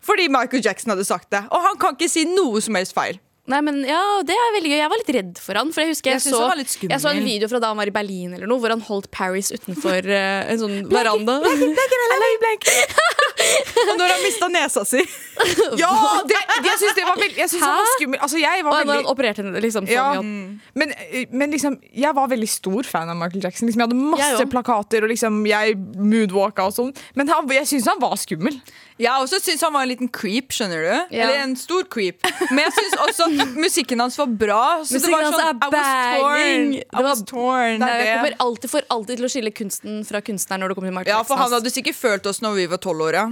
Fordi Michael Jackson hadde sagt det. Og han kan ikke si noe som helst feil. Nei, men ja, det er veldig gøy Jeg var litt redd for han For jeg husker jeg, Jeg så, jeg så en video fra da han var i Berlin eller noe Hvor han holdt Paris utenfor uh, en sånn veranda (laughs) (laughs) Og når han mista nesa si. (laughs) Ja! Det, det, jeg syns det var veldig Jeg synes han var skummel. Altså, jeg var Og når han opererte liksom, sånn, ja, ja. men, men liksom, jeg var veldig stor fan av Michael Jackson. Liksom, jeg hadde masse plakater, og liksom, jeg moodwalka og sånn. Men han, jeg syns han var skummel. Jeg også syns han var en liten creep, skjønner du. Ja. Eller en stor creep. Men jeg syns også at musikken hans var bra. Så det var Musikken hans sånn, er I was torn. I Det var- was torn. Nei, det. Jeg kommer alltid for alltid til å skille kunsten fra kunstneren når det kommer til Mark Ja, for han hadde sikkert følt oss når vi var tolv år. Ja.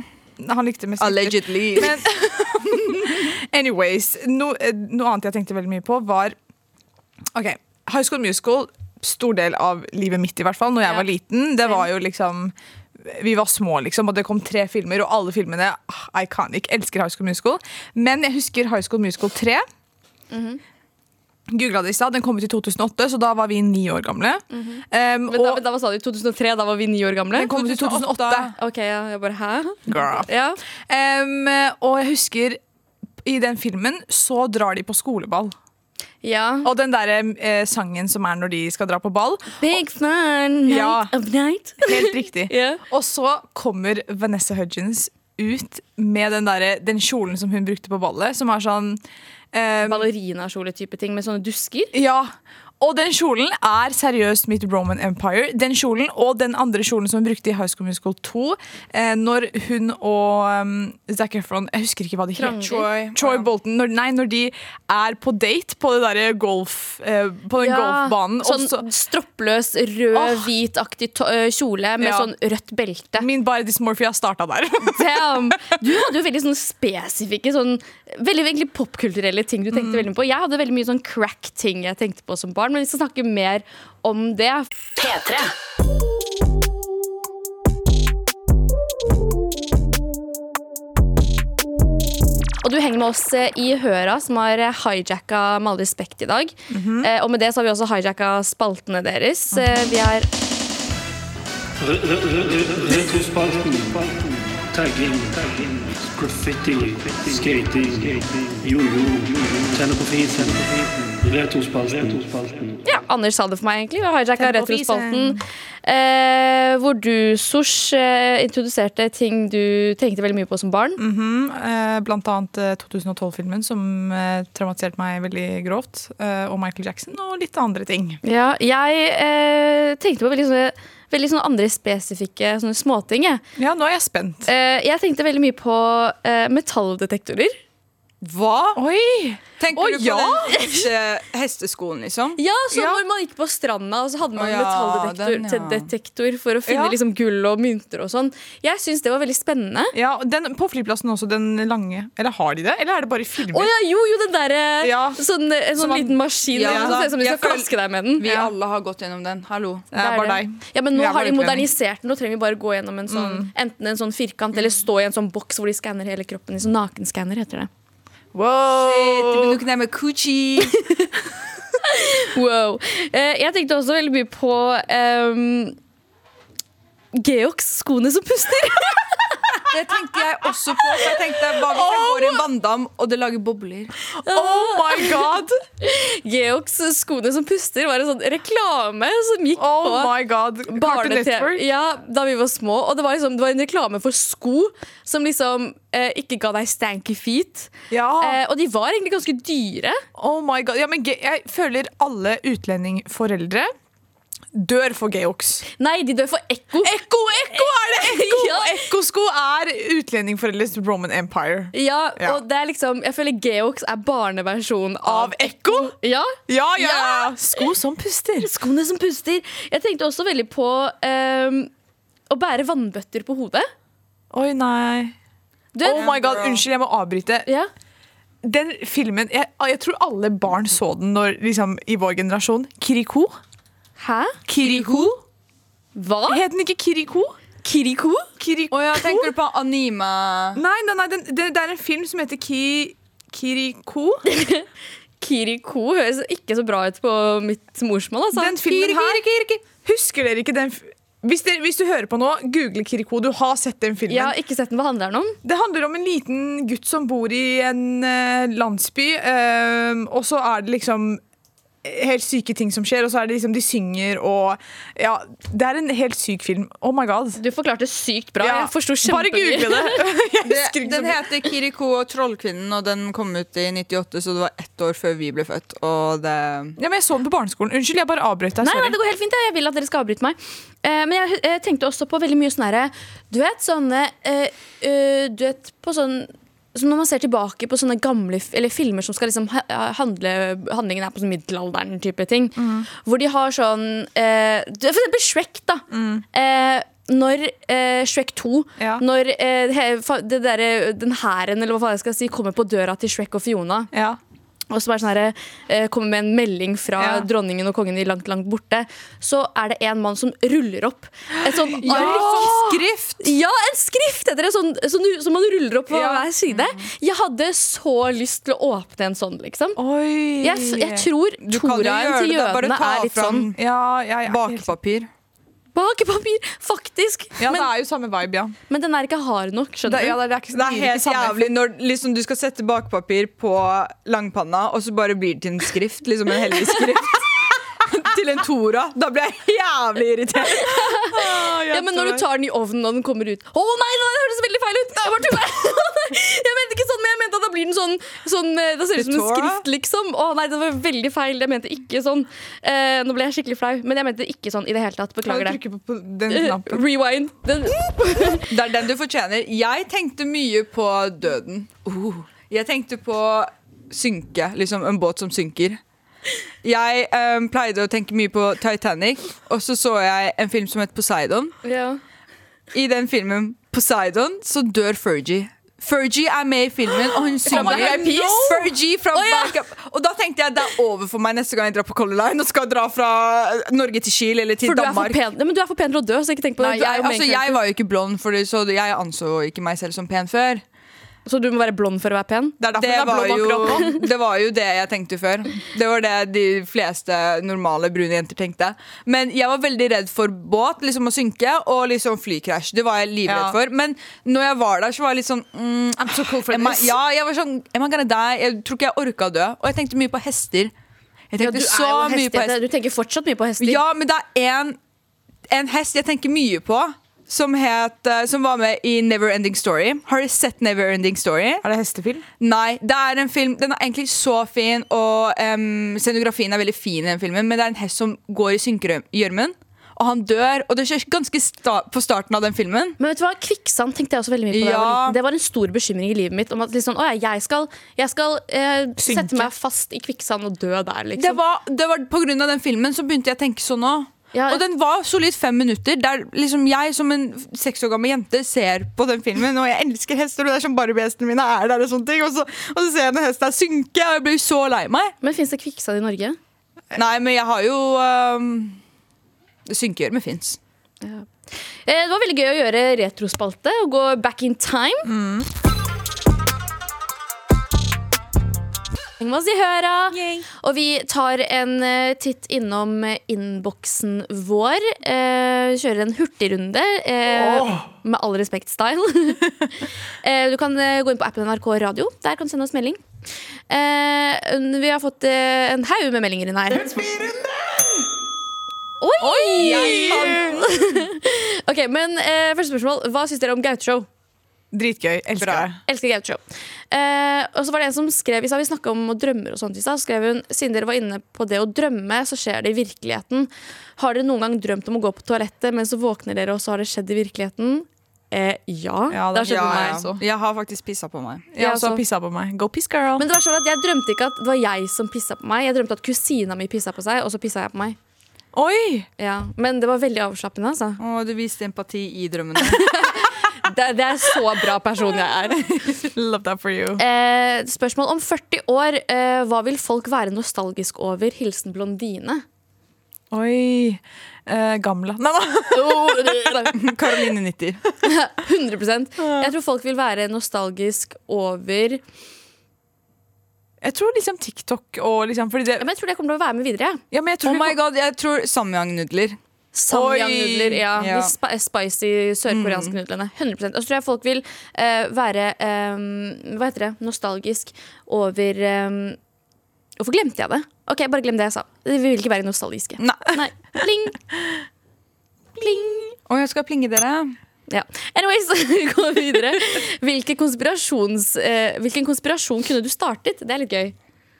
Han likte mest Allegedly. (laughs) Anyways, no, eh, noe annet jeg tenkte veldig mye på, var Ok, High School Musical, stor del av livet mitt i hvert fall, når jeg Ja. var liten, det var jo liksom vi var små, liksom, og det kom tre filmer, og alle filmene ah, iconic. Elsker High School Musical. Men jeg husker High School Musical 3. Googla det i stad. Den kom ut i 2008, så da var vi ni år gamle. um, Men da, men da, hva sa du? 2003? Da var vi ni år gamle? den kom ut i 2008. Ok, ja, jeg bare hæ? Girl. Ja. Um, og jeg husker i den filmen så drar de på skoleball. Ja. Og den der eh, sangen som er når de skal dra på ball. Big fun night Ja. of night. Helt riktig. (laughs) yeah. Og så kommer Vanessa Hudgens ut med den, der, den kjolen som hun brukte på ballet, som har sånn eh, Ballerinakjole-type ting med sånne dusker. Ja. Og den kjolen er seriøst mitt Roman Empire. Den kjolen og den andre kjolen som hun brukte i High School Musical 2, eh, når hun og um, Zac Efron Jeg husker ikke hva de heter. het. Troy, Troy Bolton. Når, nei, når de er på date på, det der golf, eh, på den golfbanen. Sånn Også, stroppløs, rød, Åh. hvitaktig to- øh, kjole med Ja. sånn rødt belte. Min bare dysmorphia starta der. (laughs) Damn. Du hadde jo veldig sånn spesifikke, sånn, veldig, veldig popkulturelle ting du Mm. tenkte veldig på. Jeg hadde veldig mye sånn crack-ting jeg tenkte på som barn, men vi skal snakke mer om det. P3. Og du henger med oss eh, i Høra, som har hijacka med all respekt i dag. Mhm. eh, og med det så har vi også hijacka spaltene deres. Eh, vi er re- Retrospalten. Tagging. Graffiti. Skating. Jojo. Tenne på fisen. Retrospalten. Ja, Anders sa det for meg, egentlig. Vi har hijacka Retrospalten. Eh, hvor du, Sosh, eh, introduserte ting du tenkte veldig mye på som barn. Mhm, eh, Blant annet eh, 2012-filmen, som eh, traumatiserte meg veldig grovt. eh, Og Michael Jackson, og litt andre ting. Ja, jeg eh, tenkte på veldig, sånne, veldig sånne andre spesifikke sånne småting. Ja, nå er jeg spent. Eh, jeg tenkte veldig mye på eh, metalldetektorer. Hva? Oi! Tenker Å, du på ja? den heste, hesteskoen, liksom? Ja, så Ja. når man gikk på stranda, og så hadde man Å, ja, metalldetektor den, ja. te- detektor for å finne Ja. liksom, gull og mynter og sånn. Jeg syns det var veldig spennende. Ja, den, På flyplassen også, den lange. Eller har de det? Eller er det bare i Å ja, jo, jo, den derre Ja. sånn, En sånn man- liten maskin Ja, som da. ser ut som de Jeg skal føl- klaske deg med den. Vi Ja. alle har gått gjennom den. Hallo. Det er bare deg. Ja, men nå har de utlending. modernisert den. Nå trenger vi bare gå gjennom en sånn, enten en sånn firkant eller stå i en sånn boks hvor de skanner hele kroppen. En sånn nakenskanner heter det. Wow! Du kan med coochie. (laughs) Wow. Eh, jeg tenkte også veldig mye på um, Georgs skoene som puster. (laughs) Det tenkte jeg også på. For jeg tenkte, Hva hvis jeg går i en vanndam, og det lager bobler? Oh (laughs) my god! Georgs skoene som puster, var en sånn reklame som gikk Oh på my god barne-TV ja, da vi var små. Og det var, liksom, det var en reklame for sko som liksom eh, ikke ga deg stanky feet. Ja. Eh, og de var egentlig ganske dyre. Oh my god ja, men Jeg føler alle utlendingforeldre dør for Geox. Nei, de dør for ekko. Ekko, ekko er det! (laughs) Ekko Ja. Ekkosko er utlendingforeldres Roman Empire. Ja, Ja. og det er liksom Jeg føler Geox er barneversjonen av, Av ekko? Ja. Ja, ja, Ja. Sko som puster. Skoene som puster. Jeg tenkte også veldig på um, å bære vannbøtter på hodet. Oi, nei. Du, Oh my god, Unnskyld, jeg må avbryte. ja. Den filmen, jeg, jeg tror alle barn så den når, liksom, i vår generasjon. Kiriko? Hæ? Kiriko? Hva? Het den ikke Kiriko? Kiriko? Kiriko? Oh, ja, tenker du på anime? Nei, nei, nei den, det, det er en film som heter Ki, Kiriko. (laughs) Kiriko høres ikke så bra ut på mitt morsmål. Altså. Den filmen her Husker dere ikke den hvis, dere, hvis du hører på nå, google Kiriko. Du har sett den filmen. Jeg har ikke sett den. Hva handler den om? Det handler om en liten gutt som bor i en uh, landsby, Uh, og så er det liksom helt syke ting som skjer, og så er det liksom de synger og Ja, det er en helt syk film. Oh my god. Du forklarte sykt bra. Ja, Jeg forsto Bare google det. (laughs) Det, den heter Kiriko og trollkvinnen, og den kom ut i 98, så det var ett år før vi ble født. Og det Ja, men jeg så den på barneskolen. Unnskyld, jeg bare avbrøt deg. Nei, nei, det går helt fint. Jeg vil at dere skal avbryte meg. Eh, men jeg tenkte også på veldig mye sånn herre Du vet sånne eh, eh, Du vet på sånn som når man ser tilbake på sånne gamle eller filmer som skal liksom handle Handlingen er på sånn middelalderen type ting. Mm. Hvor de har sånn eh, For eksempel Shrek, da. Eh, når eh, Shrek 2 Mm. Ja. Når eh, det der, den hæren eller hva faen jeg skal si kommer på døra til Shrek og Fiona Ja. Og som er sånn her, eh, kommer med en melding fra Ja. dronningen og kongen i langt, langt borte, så er det en mann som ruller opp et sånn ark. Skrift! Ja, en skrift heter det! Sånn, sånn, som man ruller opp på Ja. hver side. Jeg hadde så lyst til å åpne en sånn, liksom. Oi. Jeg, jeg tror toraen til jødene er litt sånn ja, ja, ja. Bakepapir. faktisk. Ja, det er jo samme vibe, ja. men den er ikke hard nok, Det, skjønner ja du. det, er ikke, Det er helt ikke helt jævlig når liksom, du skal sette bakepapir på langpanna, og så bare blir det til en skrift. Liksom en hellig skrift. Til en Tora. Da blir jeg jævlig irritert. (laughs) Ja, men når du tar den i ovnen og den kommer ut Å nei, det høres veldig feil ut! Jeg, bare (laughs) jeg mente ikke sånn, men jeg mente at da blir den sånn, sånn eh, Da ser det ut som en skrift, liksom. Å nei, det var veldig feil. Jeg mente ikke sånn. Eh, nå ble jeg skikkelig flau, men jeg mente ikke sånn i det hele tatt. Beklager det. på, på den knappen? (laughs) rewind. Den, Det er den du fortjener. Jeg tenkte mye på døden. Uh. Jeg tenkte på synke. Liksom en båt som synker. Jeg um, pleide å tenke mye på Titanic, og så så jeg en film som het Poseidon. ja. I den filmen Poseidon så dør Fergie. Fergie er med i filmen, og hun (gasps) synger Black Eyed Peas? Fergie fra oh, ja. Og da tenkte jeg det er over for meg neste gang jeg drar på Color Line og skal dra fra Norge til Kiel eller til Danmark. pen, men du er for pen til å dø, så ikke tenk på det. Nei, jeg, altså, jeg var jo ikke blond, for det, så jeg anså ikke meg selv som pen før. Så du må være blond for å være pen? Det er derfor Det var, jo, (laughs) det var jo det jeg tenkte før. Det var det de fleste normale brune jenter tenkte. Men jeg var veldig redd for båt, liksom å synke, og liksom flykrasj. Det var jeg livredd Ja. for. Men når jeg var der, så var jeg litt sånn mm, I'm so cool for this. I. Ja, jeg var sånn Am I gonna die? Jeg tror ikke jeg orka å dø. Og jeg tenkte mye på hester. Jeg tenkte du, er så mye på hester. du tenker fortsatt mye på hester. Ja, men det er én en hest jeg tenker mye på, som, het, eh, som var med i Never Ending Story. Har du sett Never Ending Story? Er det hestefilm? Nei, det er en film Den er egentlig så fin, og um, scenografien er veldig fin i den filmen, men det er en hest som går i synkegjørmen. og han dør. Og det skjer ganske sta på starten av den filmen. Men vet du hva, kvikksand tenkte jeg også veldig mye på. Ja. Det var en stor bekymring i livet mitt. Om at liksom, å, jeg skal, jeg skal eh, sette meg fast i kvikksand og dø der, liksom. Det var, det var På grunn av den filmen så begynte jeg å tenke sånn òg. Ja. Og den var solid fem minutter. Der liksom jeg som en seks år gammel jente ser på den filmen, og jeg elsker hester, og det er som barbiehestene mine er der, og sånne ting. Og så, og så ser jeg den hesten synke, og jeg blir så lei meg. Men fins det kvikksand i Norge? Nei, men jeg har jo um, Synkegjørme fins. Ja. det var veldig gøy å gjøre retrospalte og gå back in time. Vi oss i høra. Og vi tar en eh, titt innom eh, innboksen vår. Eh, kjører en hurtigrunde. Eh, Med all respekt-style. (laughs) eh, du kan eh, gå inn på appen NRK Radio. Der kan du sende oss melding. Eh, vi har fått en haug med meldinger inn her. Oi! Oi! (laughs) ok, men eh, Første spørsmål. Hva syns dere om Gaute-show? Dritgøy. Elsker Bra. det. Elsker Gaute-show. Eh, og så var det en som skrev vi snakka om drømmer og sånt i stad. så skrev hun Siden dere var inne på det å drømme, så skjer det i virkeligheten. Har dere noen gang drømt om å gå på toalettet, men så våkner dere, og så har det skjedd i virkeligheten? Eh, ja. Ja, det har skjedd Ja, med meg. ja. Jeg har faktisk pissa på meg. Jeg har også. pissa på meg. Go piss, girl. Men det var sånn at jeg drømte ikke at det var jeg som pissa på meg. Jeg drømte at kusina mi pissa på seg, og så pissa jeg på meg. Oi! Ja, Men det var veldig avslappende. Altså. Å, du viste empati i drømmene. (laughs) (laughs) Det, det er så bra person jeg er. (laughs) Love that for you. Eh, spørsmål om 40 år. Eh, hva vil folk være nostalgisk over? Hilsen blondine. Oi. Eh, gamle. Nei, da! (laughs) Karoline 90. 100% Jeg tror folk vil være nostalgisk over Jeg tror liksom TikTok og liksom det, Men jeg tror det kommer til å være med videre. ja, men jeg tror Oh my god, jeg tror samyang-nudler. Samyang-nudler. Ja, Ja. De spi spicy sørkoreanske nudlene. 100 Og så tror jeg folk vil uh, være um, Hva heter det? Nostalgisk over um, Hvorfor glemte jeg det? Ok, Bare glem det jeg sa. Vi vil ikke være nostalgiske. Nei. (laughs) Nei. Pling. Pling. Og jeg skal plinge dere. Ja. Anyways, (laughs) vi går videre. Hvilken, konspirasjons, uh, hvilken konspirasjon kunne du startet? Det er litt gøy.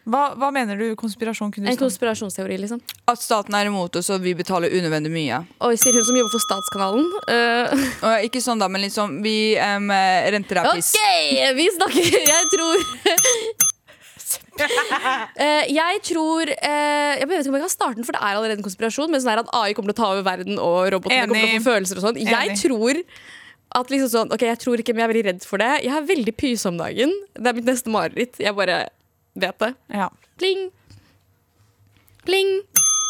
Hva, hva mener du konspirasjon kunne En konspirasjonsteori, liksom. At staten er imot oss, og vi betaler unødvendig mye. Oi, sier hun som jobber for Statskanalen. Uh. Ikke sånn da, men liksom Vi um, renter deg piss. OK, vi snakker Jeg tror uh, jeg tror uh, Jeg vet ikke om jeg kan starte den, for det er allerede en konspirasjon. Men sånn er at AI kommer til å ta over verden, og robotene kommer til å få følelser og sånn. Jeg tror at liksom sånn Ok, jeg tror ikke, men jeg er veldig redd for det. Jeg er veldig pyse om dagen. Det er mitt neste mareritt. Jeg bare vet det. Ja. Pling. Pling.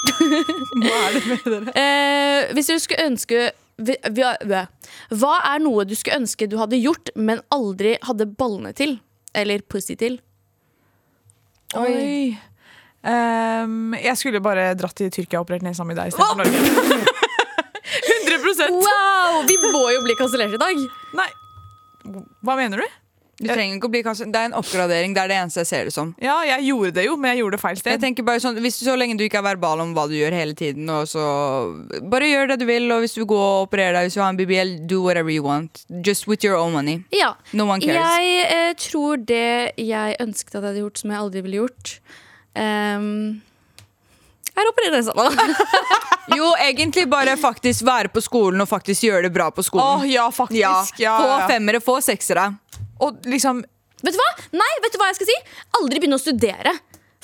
(laughs) Hva er det med dere? Eh, hvis du skulle ønske vi- vi- Hva er noe du skulle ønske du hadde gjort, men aldri hadde ballene til? Eller pussy til? Oi. Ehm, jeg skulle bare dratt til Tyrkia og operert nesa mi der istedenfor Norge. (laughs) (laughs) 100 Wow! Vi må jo bli kansellert i dag. Nei. Hva mener du? Du trenger ikke å bli kanskje, Det er en oppgradering. Det er det eneste jeg ser det som. Ja, jeg gjorde det jo, men jeg gjorde det feil Jeg tenker bare sånn, hvis Så lenge du ikke er verbal om hva du gjør hele tiden, og så bare gjør det du vil. Og hvis du går og opererer deg, hvis du har en BBL, do whatever you want. Just with your own money. Ja. No one cares. Jeg eh, tror det jeg ønsket at jeg hadde gjort, som jeg aldri ville gjort um, er å operere nesa. da. Jo, egentlig bare faktisk være på skolen og faktisk gjøre det bra på skolen. Oh, ja, faktisk. ja. Ja, ja, Få femmere, få seksere. Og liksom Vet du hva? Nei, vet du hva jeg skal si? Aldri begynne å studere.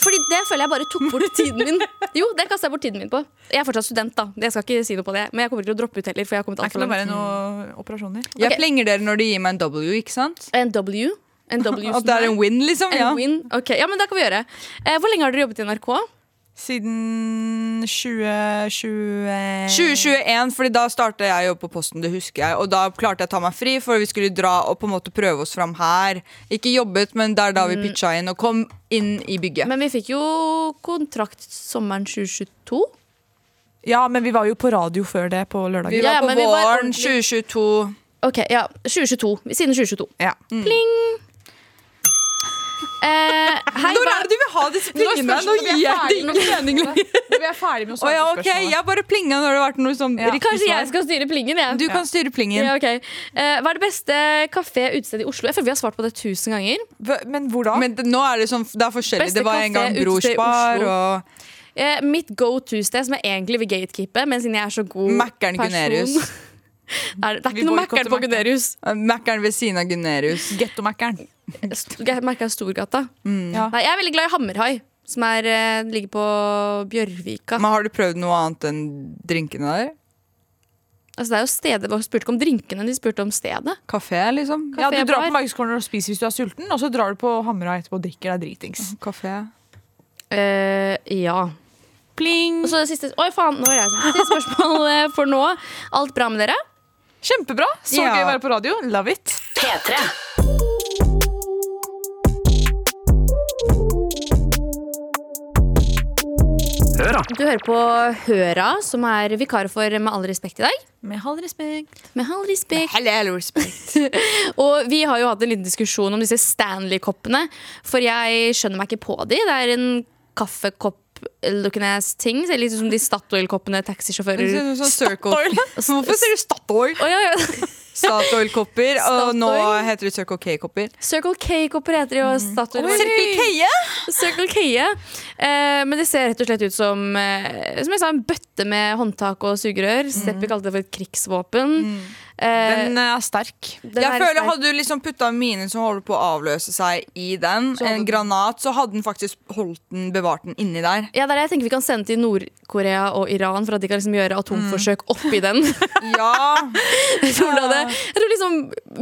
Fordi det føler jeg bare tok bort tiden min. Jo, det kastet jeg bort tiden min på. Jeg er fortsatt student, da. Jeg skal ikke si noe på det Men jeg kommer ikke til å droppe ut heller. For jeg har kommet Det er alt for noe bare noen operasjoner. Jeg Ok. plinger dere når de gir meg en W, ikke sant? En W. En W At det er en win, liksom. En Ja. win. Okay. ja, men det kan vi gjøre. Eh, hvor lenge har dere jobbet i NRK? Siden 2020 2021, fordi da startet jeg jobb på Posten, det husker jeg. Og da klarte jeg å ta meg fri, for vi skulle dra og på en måte prøve oss fram her. Ikke jobbet, men det er da vi pitcha inn og kom inn i bygget. Men vi fikk jo kontrakt sommeren 2022. Ja, men vi var jo på radio før det, på lørdag. Vi var ja, på men vi var våren 2022. Ok, ja, 2022. Siden 2022. Ja. Pling! Eh, hei, Når er det du vil ha disse plingene? Nå gir jeg det ingen mening lenger. Når vi er ferdig med å svare ja, på spørsmålet. Jeg bare plinga når det har vært noe sånn Ja. Kanskje jeg skal styre plingen? Jeg. Du kan styre plingen. Ja, ok. Eh, hva er det beste kafé-utestedet i Oslo? Jeg føler vi har svart på det tusen ganger. Men hvor da? Men det, nå er det sånn, det er forskjellig. Beste Det var en gang kafé, utested Oslo. og Eh, mitt go to-sted, som jeg egentlig vil gatekeepe, men siden jeg er så god Mackeren Gunerius. (laughs) er det, det er ikke noe Mækkern på. Gunerius. Mækkern ved siden av Gunerius. Getto-Mækkern. Mækkern Storgata. Ja. Nei, jeg er veldig glad i Hammerhai, som er, eh, ligger på Bjørvika. Men har du prøvd noe annet enn drinkene der? Altså, det er jo stedet, De spurte ikke om drinkene, de spurte om stedet. Kafé, liksom? Ja, du drar på Magisk Corner og spiser hvis du er sulten, og så drar du på Hamra etterpå og drikker deg dritings. Kafé. Uh, ja. Pling! Og så det siste Oi, faen, nå er jeg som Siste spørsmål eh, for nå. Alt bra med dere? Kjempebra! Så Ja. gøy å være på radio. Love it. P3. Høra. Du hører på Høra, som er vikar for Med all respekt i dag. Med halv respekt. Med all respekt. Hello, respekt. (laughs) Og vi har jo hatt en liten diskusjon om disse Stanley-koppene. For jeg skjønner meg ikke på de. Det er en kaffekopp-looking ass ting. Ser litt ut som de Statoil-koppene taxisjåfører Statoil? (laughs) Hvorfor sier du Statoil? Oh, ja, ja. Statoil-kopper, og nå heter det Circle K-kopper. Circle K-kopper heter jo og Statoil Circle K? Circle K. Eh, men det ser rett og slett ut som eh, Som jeg sa, en bøtte med håndtak og sugerør. Seppi kalte det for et krigsvåpen. Eh, Den eh, er sterk. den Jeg er føler sterk. Hadde du liksom putta minen som holder på å avløse seg i den, Så en granat, så hadde den faktisk holdt den, bevart den inni der. ja, det er det jeg tenker Vi kan sende til Nord-Korea og Iran for at de kan liksom gjøre atomforsøk oppi den. (laughs) Ja, (laughs) jeg, tror det jeg tror liksom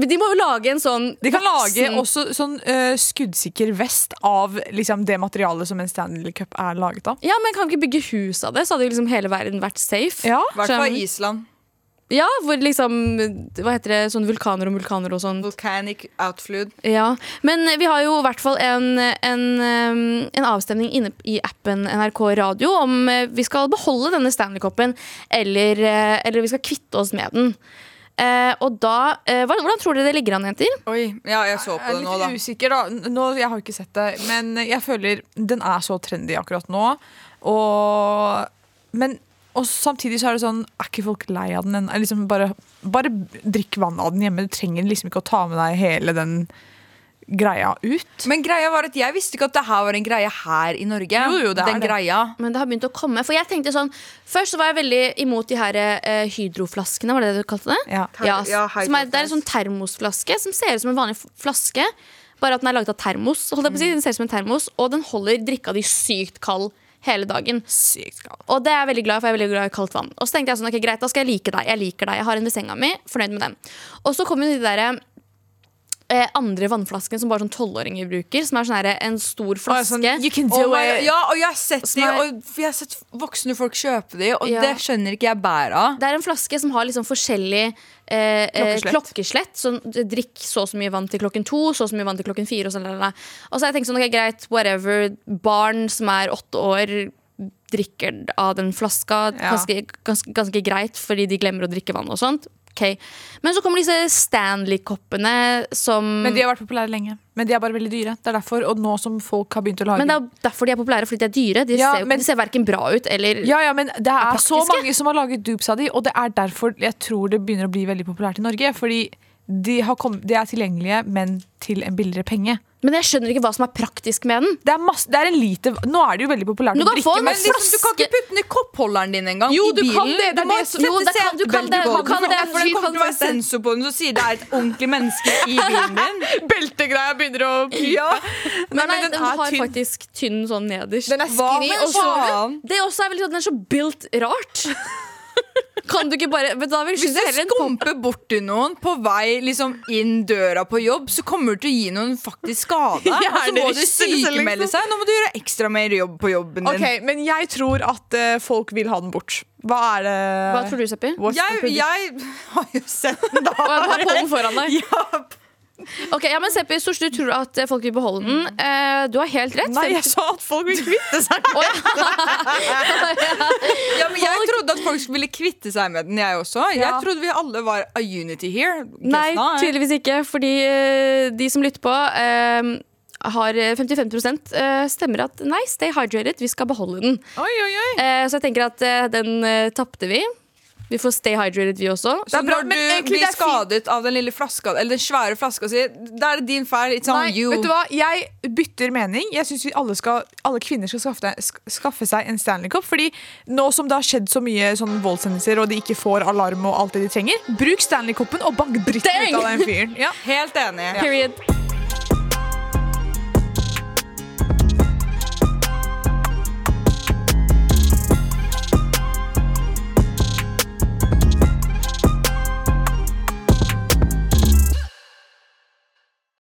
De må jo lage en sånn De kan lage også sånn uh, skuddsikker vest av liksom, det materialet som en Stanley Cup er laget av. Ja, men Kan vi ikke bygge hus av det, så hadde liksom hele verden vært safe. Ja, i hvert fall. Island. Ja, hvor liksom Hva heter det? Sånn vulkaner og vulkaner og sånn. Volcanic outflood. Ja, Men vi har jo i hvert fall en, en, en avstemning inne i appen NRK Radio om eh, vi skal beholde denne Stanley-koppen, eller, eh, eller vi skal kvitte oss med den. Eh, og da eh, Hvordan tror dere det ligger an, jenter? Oi, ja, jeg så på Jeg er det nå, da. litt usikker, da. Nå, jeg har ikke sett det, men jeg føler den er så trendy akkurat nå. Og, men, og samtidig så er det sånn Er ikke folk lei av den? ennå? Liksom bare, bare drikk vann av den hjemme. Du trenger liksom ikke å ta med deg hele den greia ut. Men greia var at jeg visste ikke at det her var en greie her i Norge. Jo, jo, det er Den det. greia. Men det har begynt å komme. For jeg tenkte sånn Først så var jeg veldig imot de her eh, hydroflaskene, var det det du kalte det? Ja. Ja, Ja, som er, det er en sånn termosflaske som ser ut som en vanlig flaske. Bare at den er laget av termos. Holdt jeg på å si. Den ser ut som en termos Og den holder drikka di sykt kald hele dagen. Sykt kald. Og det er jeg veldig glad for. Jeg er veldig glad i kaldt vann. Og så tenkte jeg sånn, ok greit, da skal jeg like deg. Jeg liker deg, jeg har en ved senga mi. Fornøyd med den. Og så kommer de der eh, andre vannflaskene som bare sånn tolvåringer bruker. Som er sånn her, en stor Og flaske. sånn, you can do Oh my, ja, og jeg har sett de, er- og jeg har sett voksne folk kjøpe de, og Ja. det skjønner ikke jeg bæret av. Det er en flaske som har liksom forskjellig eh, eh, Klokkeslett. klokkeslett. Så drikk så og så mye vann til klokken to, så og så mye vann til klokken fire. Og, sånn, og så har jeg tenkt sånn, ok, greit, whatever. Barn som er åtte år, drikker av den flaska. Ja. Ganske, ganske, ganske greit, fordi de glemmer å drikke vann og sånt. Ok. Men så kommer disse Stanley-koppene som Men de har vært populære lenge. Men de er bare veldig dyre. Det er derfor, Og nå som folk har begynt å lage Men det er derfor de er populære, fordi de er dyre. De, Ja, ser, men- de ser verken bra ut eller Ja, ja, men det er, så mange som har laget dupes av de, og det er derfor jeg tror det begynner å bli veldig populært i Norge. Fordi de, har kommet, de er tilgjengelige, men til en billigere penge. Men jeg skjønner ikke hva som er praktisk med den. Det er, masse, det er en lite Nå er det jo veldig populært å drikke, men Liksom, du kan ikke putte den i koppholderen din engang. Jo, du kan det, det du må det som- sette Jo, kan- du kan det, du kan det, for det kommer til å være sensor på den som sier det er et ordentlig menneske i bilen din. (laughs) beltegreia begynner å pipe. Ja. Nei, nei, men den, den er har tynn. faktisk tynn sånn nederst. Den er Hva skinny, og så? Det også er veldig sånn, Den er så built rart. (laughs) Kan du ikke bare men da vil Hvis du skumper borti noen på vei liksom inn døra på jobb, så kommer du til å gi noen faktisk skade. (laughs) Og så må du sykemelde liksom. seg. Nå må du gjøre ekstra mer jobb på jobben din. Ok, Men jeg tror at uh, folk vil ha den bort. Hva er det Hva tror du, Seppi? Jeg, jeg (laughs) har jo sett den, da. Og jeg har på den foran deg. (laughs) Ja. Ok, ja, men Seppi, Stors, du tror at eh, folk vil beholde den. Eh, du har helt rett. Nei, jeg sa at folk vil kvitte seg med den. (laughs) Ja, men jeg trodde at folk ville kvitte seg med den, jeg også. Jeg Ja. trodde vi alle var a unity here. Guess Nei, not. tydeligvis ikke. Fordi eh, de som lytter på, eh, har 55 eh, stemmer at nei, stay hydrated, vi skal beholde den. Oi, oi, oi. Eh, så jeg tenker at eh, den uh, tapte vi. Vi får stay hydrated, vi også. Det Så bra, når du blir skadet av den lille flaska Eller den svære flaska si, da er det din feil. It's on Nei, you. vet du hva? Jeg bytter mening. Jeg syns alle, alle kvinner skal skaffe, skaffe seg en Stanley Cup. Fordi nå som det har skjedd så mye sånn voldshendelser, og de ikke får alarm og alt det de trenger, bruk Stanley Cupen og bank dritten ut av den fyren. Ja. Helt enig. Period.